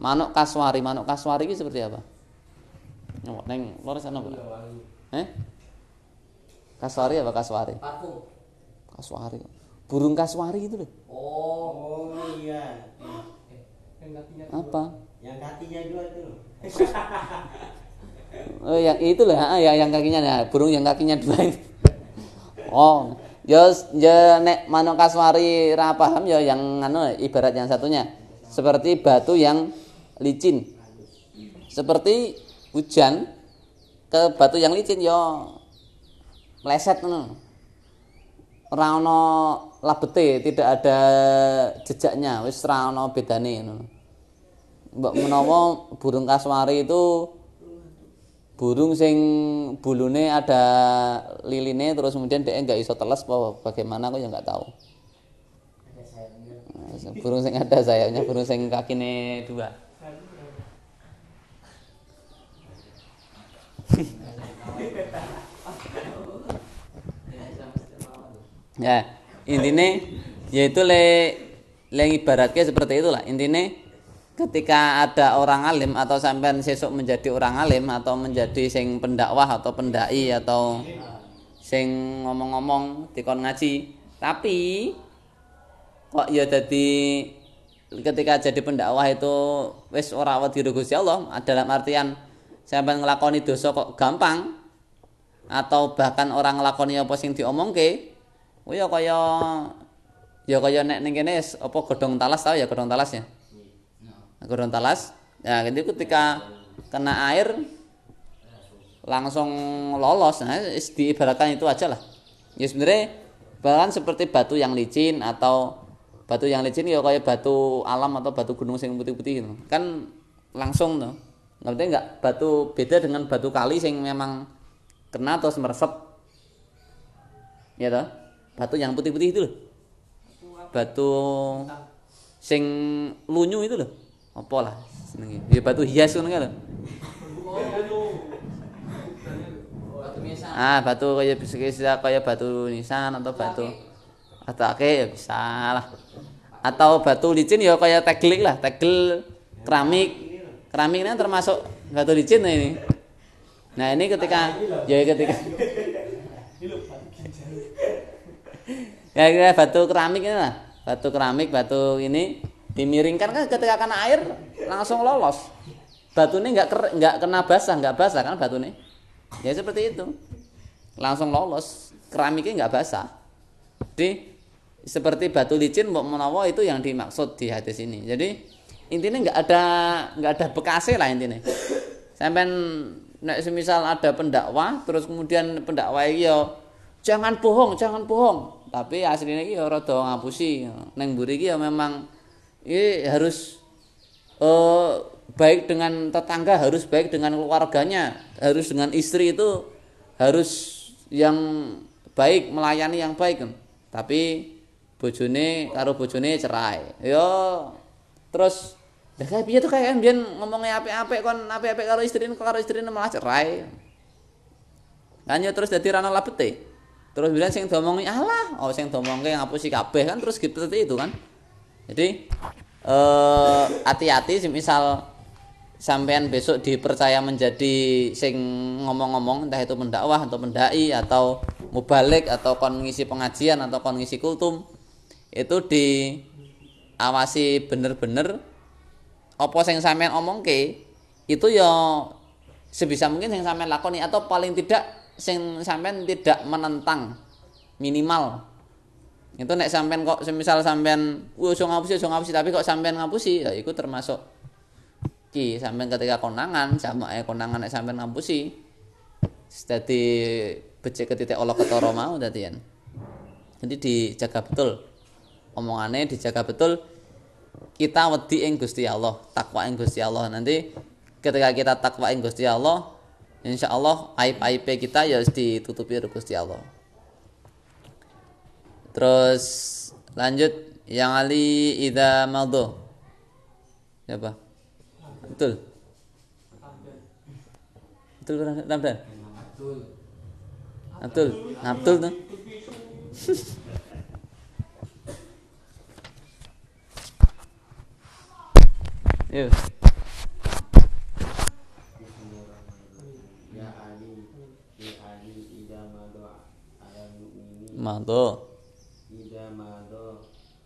Speaker 1: manuk kaswari manuk kaswari iki seperti apa Nyok neng lores ana apa? Eh? Kaswari apa kaswari?
Speaker 2: Parfum.
Speaker 1: Kaswari. Burung kaswari itu loh.
Speaker 2: Oh.
Speaker 5: Oh iya,
Speaker 6: yang kakinya
Speaker 1: Apa?
Speaker 5: yang kakinya dua itu. *laughs*
Speaker 1: Oh yang itu loh, ah, ya yang kakinya ya, burung yang kakinya dua itu. Oh, ya ya nek manuk kaswari ra paham ya yang anu ibarat yang satunya. Seperti batu yang licin. Seperti hujan ke batu yang licin ya meleset ngono. Ora ana labete, tidak ada jejaknya, wis ora ana bedane ngono. Mbok menawa burung kaswari itu burung sing bulune ada liline terus kemudian dia nggak iso teles bagaimana aku ya nggak tahu. Burung sing ada sayapnya, burung sing kakine dua. Ya, intinya yaitu le le ibaratnya seperti itulah. Intinya ketika ada orang alim atau sampean sesuk menjadi orang alim atau menjadi sing pendakwah atau pendai atau sing ngomong-ngomong dikon ngaji, tapi kok ya jadi ketika jadi pendakwah itu wis ora wedi Gusti Allah dalam artian sampean nglakoni dosa kok gampang atau bahkan orang nglakoni apa sing diomongke oh ya kaya ya kaya nek ning kene apa godhong talas tau ya godhong talas ya? Godhong talas. Ya itu ketika kena air langsung lolos. Nah diibaratkan itu aja lah. Ya sebenarnya bahkan seperti batu yang licin atau batu yang licin ya kayak batu alam atau batu gunung sing putih-putih gitu. kan langsung tuh. Ngerti nggak? Batu beda dengan batu kali sing memang kena terus meresep ya toh batu yang putih-putih itu loh. Batu sing lunyu itu loh. Apa lah ya batu hias kan
Speaker 2: biasa.
Speaker 1: ah batu kayak bisa bisa kayak batu nisan atau batu atau ake ya bisa lah. Atau batu licin ya kayak tegel lah tegel keramik. Keramik ini termasuk batu licin nah ini. Nah ini ketika ya ketika ya kira batu keramik ini lah. Batu keramik batu ini dimiringkan. Kan ketika kena air langsung lolos. Batu ini nggak nggak kena basah nggak basah kan batu ini? Ya seperti itu. Langsung lolos. Keramiknya nggak basah. Jadi seperti batu licin mbok menawa itu yang dimaksud di hadis ini. Jadi intinya nggak ada nggak ada bekasnya lah intinya. Sampai semisal ada pendakwah terus kemudian pendakwah yo jangan bohong jangan bohong. Tapi aslinya iki yo rada ngapusi. Neng mburi iki yo memang ini harus eh, baik dengan tetangga harus baik dengan keluarganya. Harus dengan istri itu harus yang baik melayani yang baik. Kan tapi bojone karo bojone cerai. Yo. Terus lah kayak piye tuh kayak biyen ngomongnya apik-apik kon apik-apik karo istrine karo istrine malah cerai. Kan yo terus dadi rana labete terus bilang sing diomongi alah oh sing diomongke ngapusi kabeh kan terus gitu seperti itu kan. Jadi eh hati-hati misal sampean besok dipercaya menjadi sing ngomong-ngomong entah itu pendakwah atau pendai atau mubalik atau kon ngisi pengajian atau kon ngisi kultum itu diawasi bener-bener apa sing sampean omongke itu ya sebisa mungkin sing sampean lakoni atau paling tidak sing sampean tidak menentang minimal. Itu nek sampean kok semisal sampean wah so ngapusi so ngapusi tapi kok sampean ngapusi ya itu termasuk ki sampean ketika konangan sama eh konangan nek sampean ngapusi dadi becek ke titik Allah ketara mau dadi jadi dijaga betul. Omongannya dijaga betul. Kita wedi ing Gusti Allah takwa ing Gusti Allah. Nanti ketika kita takwa ing Gusti Allah insya Allah aib-aib kita ya harus ditutupi oleh Gusti Allah terus lanjut yang Ali ida maldo siapa betul betul Ramdan
Speaker 2: Abdul
Speaker 1: Abdul tuh Yuk.
Speaker 5: Ya Ali, ya Ali, ida mado ala mu'mini,
Speaker 1: Mado.
Speaker 5: ida mado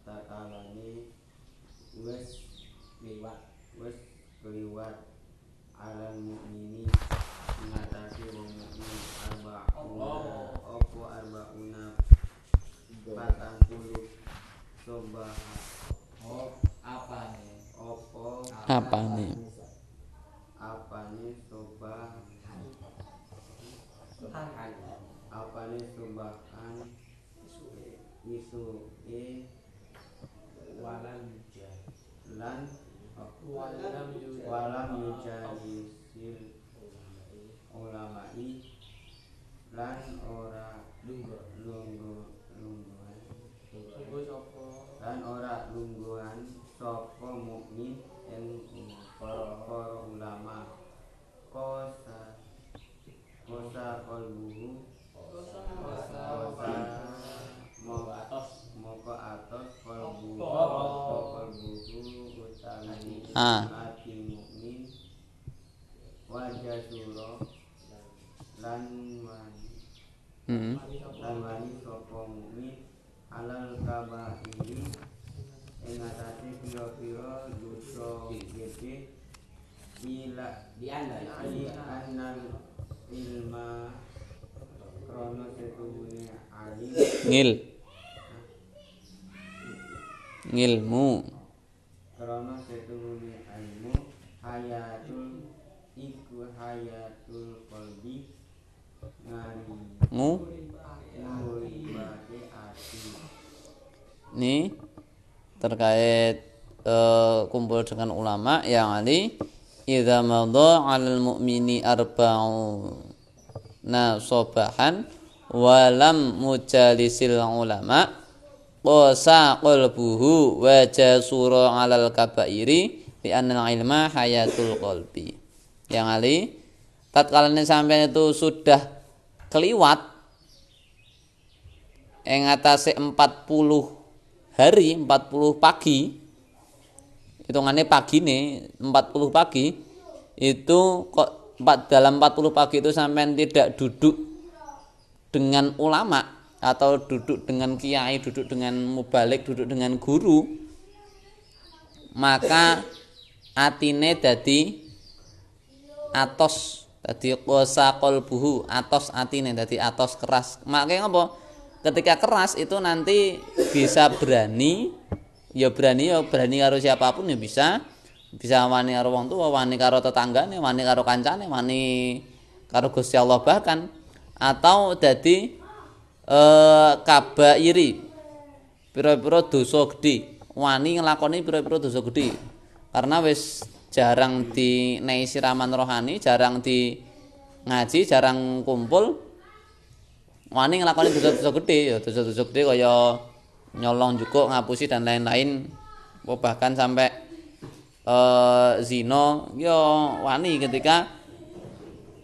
Speaker 5: takalani, wes
Speaker 2: lewat
Speaker 5: wes keliwat ala mu'mini, mengatasi wong mukmin arbauna, opo arbauna, patang puluh, sobah,
Speaker 2: oh apa nih
Speaker 5: opo
Speaker 1: Apa? Nih?
Speaker 5: apa nih sobah apa nih sobahan isu e
Speaker 4: walam
Speaker 5: lan
Speaker 6: Walam yujad.
Speaker 5: walam yujadi sil ulamai lan ora lungguh lungguh lungguhan
Speaker 6: Tunggu sapa?
Speaker 5: lan ora lungguhan sapa mukmin ing para para ulama kosa kosa kalbuhu kosa mau atos moko atos kalbu kalbuhu utawi
Speaker 1: Ah.
Speaker 5: ati mukmin wajah suro lan wani
Speaker 1: Hmm.
Speaker 5: lan wani sapa mukmin alal kabairi ing atase pira-pira dosa gede ila
Speaker 2: di anda
Speaker 5: di annal ilma krono setuhune alim
Speaker 1: Ngil. Ngilmu.
Speaker 5: ilmu hayatul iku qalbi ati
Speaker 1: Ini terkait eh, kumpul dengan ulama yang ali idza madha 'alal mu'mini arba'u nasobahan walam mujalisil ulama qasa qalbuhu wa jasura 'alal kabairi bi annal ilma hayatul qalbi. Yang ali tatkala sampean itu sudah keliwat ing atase 40 hari 40 pagi hitungannya pagi nih 40 pagi itu kok dalam 40 pagi itu sampean tidak duduk dengan ulama atau duduk dengan kiai duduk dengan mubalik duduk dengan guru maka atine dadi atos dadi kosa kolbuhu atos atine dadi atos keras. Makanya apa? Ketika keras itu nanti bisa berani ya berani ya berani karo siapa pun ya bisa. Bisa wani karo wong tua wani karo tetanggane wani karo kancane wani karo Gusti Allah bahkan atau dadi eh kabairi pira-pira dosa gedhe. Wani nglakoni pira-pira dosa gedhe. Karena wis jarang di nei siraman rohani jarang di ngaji jarang kumpul wani nglakoni dosa-dosa gede ya dosa-dosa gede kaya nyolong juga ngapusi dan lain-lain. Bahkan sampai eh zina. Ya wani ketika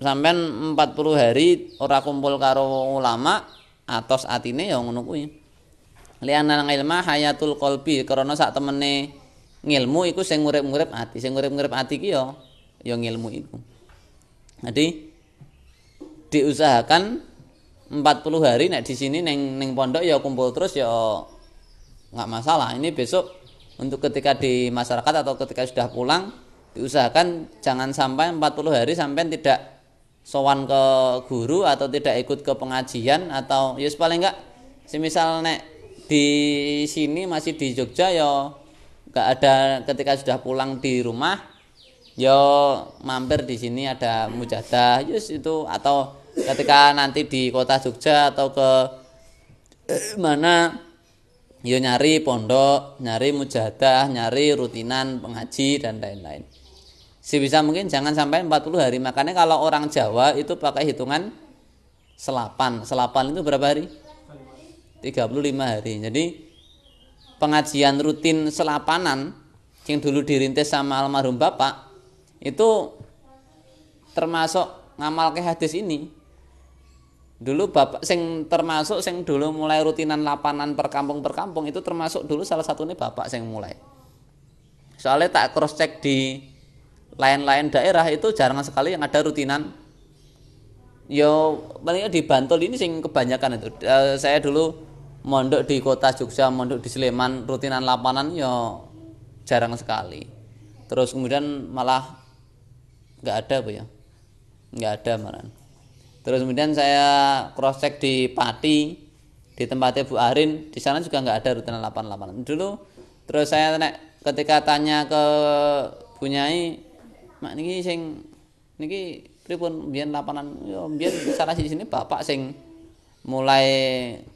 Speaker 1: sampean 40 hari ora kumpul karo ulama atos atine ya ngono kuwi liana ilma hayatul qalbi karena sak temene ngilmu iku sing ngurip-ngurip ati. Sing ngurip-ngurip ati ki ya ya ngilmu. Jadi diusahakan 40 hari nek di sini neng neng pondok ya kumpul terus ya nggak masalah. Ini besok untuk ketika di masyarakat atau ketika sudah pulang diusahakan jangan sampai 40 hari sampai tidak sowan ke guru atau tidak ikut ke pengajian atau ya paling enggak semisal nek di sini masih di Jogja ya nggak ada ketika sudah pulang di rumah ya mampir di sini ada mujadah yes itu. Atau ketika nanti di kota Jogja atau ke eh, mana ya nyari pondok nyari mujadah nyari rutinan pengaji dan lain-lain sebisa mungkin jangan sampai 40 hari. Makanya kalau orang Jawa itu pakai hitungan selapan. Selapan itu berapa hari? 35 hari. Jadi pengajian rutin selapanan yang dulu dirintis sama almarhum bapak itu termasuk ngamal ke hadis ini. Dulu bapak sing termasuk sing dulu mulai rutinan lapanan per kampung per kampung itu termasuk dulu salah satu ini bapak sing mulai. Soalnya tak cross check di lain-lain daerah itu jarang sekali yang ada rutinan. Yo paling di Bantul ini sing kebanyakan itu. Eh, saya dulu mondok di kota Jogja mondok di Sleman rutinan lapanan yo jarang sekali. Terus kemudian malah nggak ada bu ya. Nggak ada malah. Terus kemudian saya cross check di Pati di tempatnya Bu Arin di sana juga nggak ada rutinan lapanan lapanan dulu terus saya ketika tanya ke Bunyai mak niki sing niki pripun mbiyen lapanan? Yo mbiyen salah di sini bapak sing mulai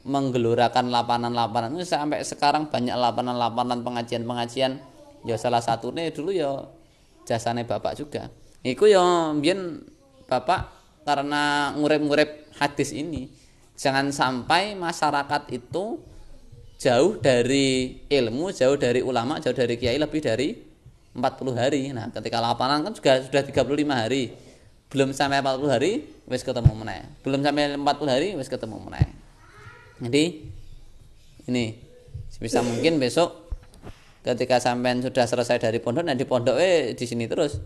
Speaker 1: menggelurakan lapanan-lapanan. Sampai sekarang banyak lapanan-lapanan pengajian-pengajian. Ya salah satunya dulu ya jasane bapak juga. Iku ya mbiyen bapak karena ngurip-ngurip hadis ini jangan sampai masyarakat itu jauh dari ilmu jauh dari ulama jauh dari kiai lebih dari 40 hari. Nah, ketika lapangan kan juga sudah 35 hari. Belum sampai 40 hari wis ketemu meneh. Belum sampai 40 hari wis ketemu meneh. Jadi ini bisa mungkin besok ketika sampean sudah selesai dari pondok nah di pondok eh di sini terus.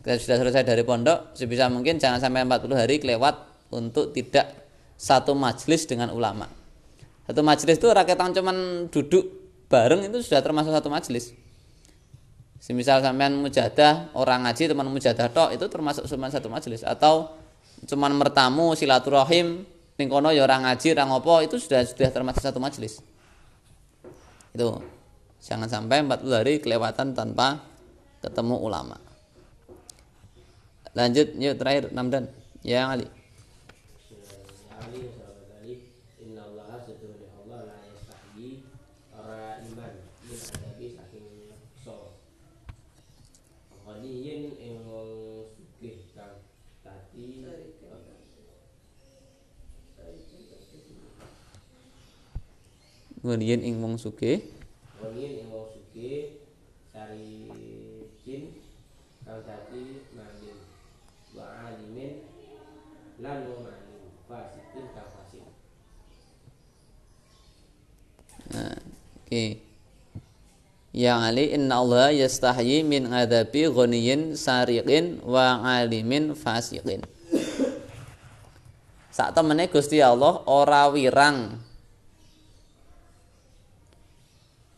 Speaker 1: Ketika sudah selesai dari pondok sebisa mungkin jangan sampai 40 hari kelewat untuk tidak satu majelis dengan ulama. Satu majelis itu rakyat cuman duduk bareng itu sudah termasuk satu majelis. Semisal sampean mujadah, orang ngaji teman mujadah tok itu termasuk cuma satu majelis atau cuman mertamu silaturahim ning kono ya orang ngaji, orang ngopo itu sudah sudah termasuk satu majelis. Itu. Jangan sampai 40 hari kelewatan tanpa ketemu ulama. Lanjut yuk terakhir Namdan. Ya Ali
Speaker 4: setuhuni Allah la yastahyi Ora iman Min adabi saking so Ghaniyin ing wong sugih kang tadi
Speaker 1: Nguniyen ing wong sugih?
Speaker 4: Ghaniyin ing wong sugih Sari jin Kang tadi mangin. Wa alimin Lan wong alim Fasikin kang fasik.
Speaker 1: Nah, oke. Ya Ali inna Allah yastahyi min adabi ghaniyin sariqin wa alimin fasiqin. Sak temene Gusti Allah ora wirang.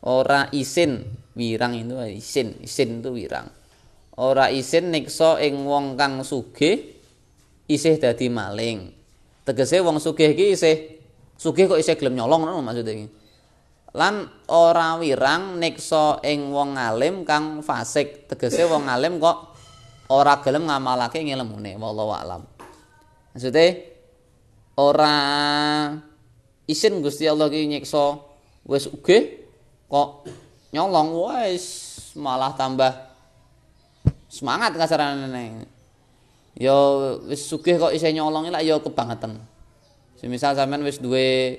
Speaker 1: Ora isin, wirang itu isin, isin itu wirang. Ora isin niksa ing wong kang sugih isih dadi maling. Tegese wong sugih iki isih sugih kok isih gelem nyolong ngono maksudnya iki. Lan ora wirang niksa ing wong alim kang fasik. Tegese wong alim kok ora gelem ngamalake ngilmune wallahu alam. Maksude ora isin Gusti Allah ki nyiksa wis uge kok nyolong wis malah tambah semangat kasarane ya wis sugih kok isih nyolong lah ya kebangetan. Semisal sampean wis duwe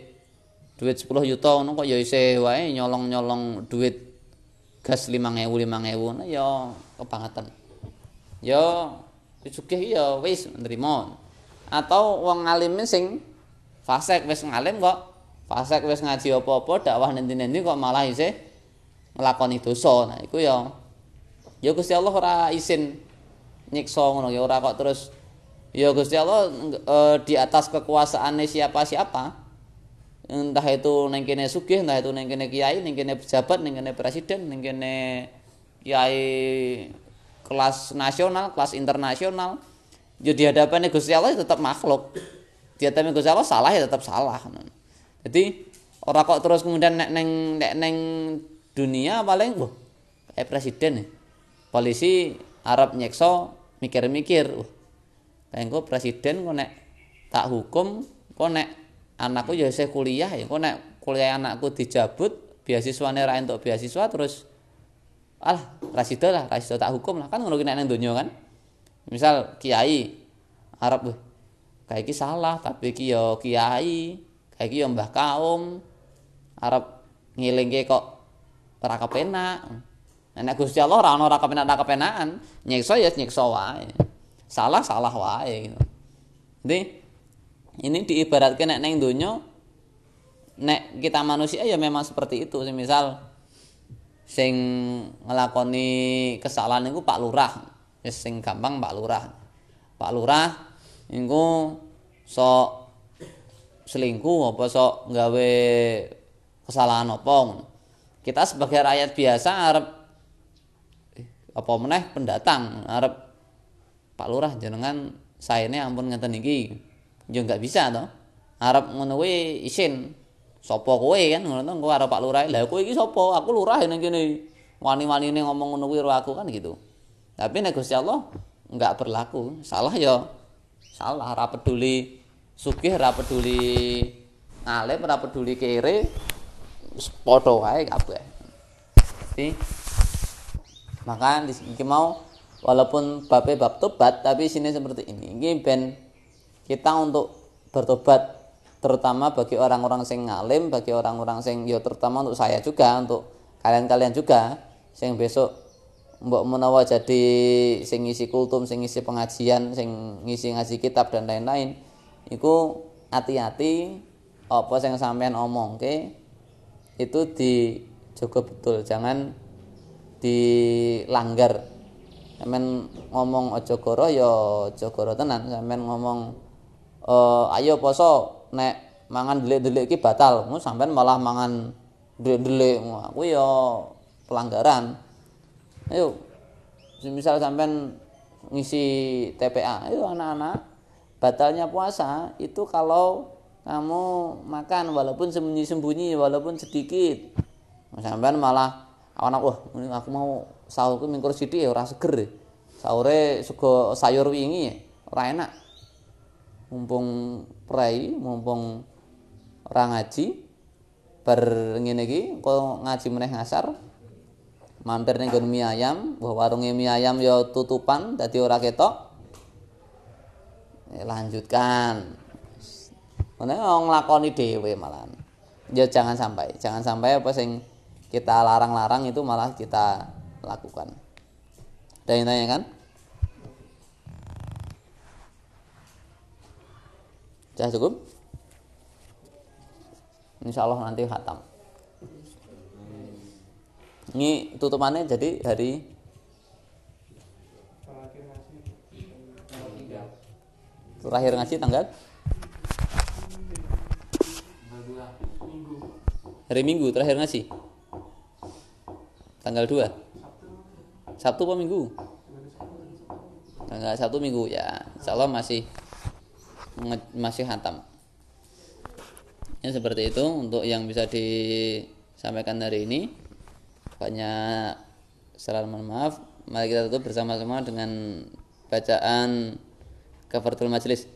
Speaker 1: duit 10 juta ngono kok ya isih wae nyolong-nyolong duit gas 5000 5000 nah ya kebangetan. Ya sugih ya wis nrimo. Atau wong alim sing fasik wis ngalim kok fasik wis ngaji apa-apa dakwah nanti-nanti kok malah isih nglakoni dosa. Nah, iku ya ya Gusti Allah ora isin nyiksa ngono ya ora kok terus ya Gusti Allah eh, di atas kekuasaannya siapa-siapa entah itu neng kene sugih, entah itu neng kene kiai, neng kene pejabat, neng kene presiden, neng kene kiai kelas nasional, kelas internasional. Ya di hadapannya Gusti Allah ya tetap makhluk. Di hadapan Gusti Allah salah ya tetap salah. Jadi ora kok terus kemudian nek neng nek neng dunia paling wah kayak presiden nih. Polisi Arab nyekso mikir-mikir, wah kayak presiden kok nek tak hukum kok nek anakku ya saya kuliah ya kok nek kuliah anakku dijabut beasiswane ra entuk beasiswa terus alah rasido lah rasido tak hukum lah. Kan ngono ki nek nang donya kan. Misal kiai Arab weh kayak iki salah tapi iki ya kiai kayak iki ya mbah kaum. Arab ngilingke kok ora kepenak. Nek Gusti Allah ora ono ora kepenak ora kepenakan nyiksa ya nyiksa wae. Salah salah wae gitu. Jadi ini diibaratkan nek neng donya nek kita manusia ya memang seperti itu. Misal sing ngelakoni kesalahan itu Pak Lurah. Ya sing gampang Pak Lurah. Pak Lurah niku sok selingkuh apa sok nggawe kesalahan apa kita sebagai rakyat biasa arep eh, apa meneh pendatang arep Pak Lurah jenengan saene ampun ngeten iki ya nggak bisa to arep ngono kuwi isin. Sapa kowe kan? Ngono to engko arep Pak Lurah. Lha kowe iki sapa aku lurah ning kene. Wani-wanine ngomong ngono kuwi aku kan gitu. Tapi nek Gusti Allah nggak berlaku. Salah ya salah ora peduli sugih ora peduli alim ora peduli kere. Padha wae kabeh. Jadi maka di mau walaupun babnya bab tobat tapi sini seperti ini. Ini ben kita untuk bertobat terutama bagi orang-orang sing ngalim bagi orang-orang sing ya terutama untuk saya juga untuk kalian-kalian juga sing besok mbok menawa jadi sing ngisi kultum sing ngisi pengajian sing ngisi ngaji kitab dan lain-lain iku hati-hati apa sing sampean omong ke itu dijaga betul jangan dilanggar. Sampean ngomong aja goro ya aja goro tenan. Sampean ngomong eh ayo poso nek mangan delik-delik iki batal mu sampean malah mangan delik-delik Wah, kuwi ya pelanggaran ayo misal sampean ngisi TPA ayo anak-anak batalnya puasa itu kalau kamu makan walaupun sembunyi-sembunyi walaupun sedikit sampean malah anak wah aku mau sahur ku mingkur ya ora seger ya. Sahure sego sayur wingi ya ora enak. Mumpung prei, mumpung ora ngaji bar ngene iki ngaji meneh ngasar. Mampir ning mie ayam, wah warunge mie ayam ya tutupan dadi ora ketok. Ya, lanjutkan. Mana nglakoni dhewe malah. Ya jangan sampai, jangan sampai apa sing kita larang-larang itu malah kita lakukan. Ada yang tanya kan? Sudah cukup? Insya Allah nanti khatam. Ini tutupannya jadi hari terakhir ngaji tanggal? Hari Minggu terakhir ngaji? Tanggal 2 Sabtu apa Minggu? Tanggal Sabtu Minggu ya. Insya Allah masih masih hatam ya seperti itu untuk yang bisa disampaikan hari ini banyak salam maaf mari kita tutup bersama-sama dengan bacaan kafaratul majelis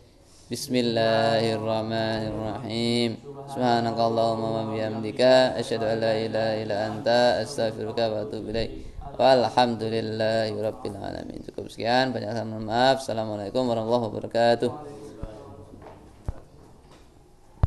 Speaker 1: Bismillahirrahmanirrahim Subhanakallahumma wa bihamdika asyhadu an la ilaha illa anta astaghfiruka wa atubu ilaik Walhamdulillahi alamin. Cukup sekian, banyak mohon maaf. Assalamualaikum warahmatullahi wabarakatuh.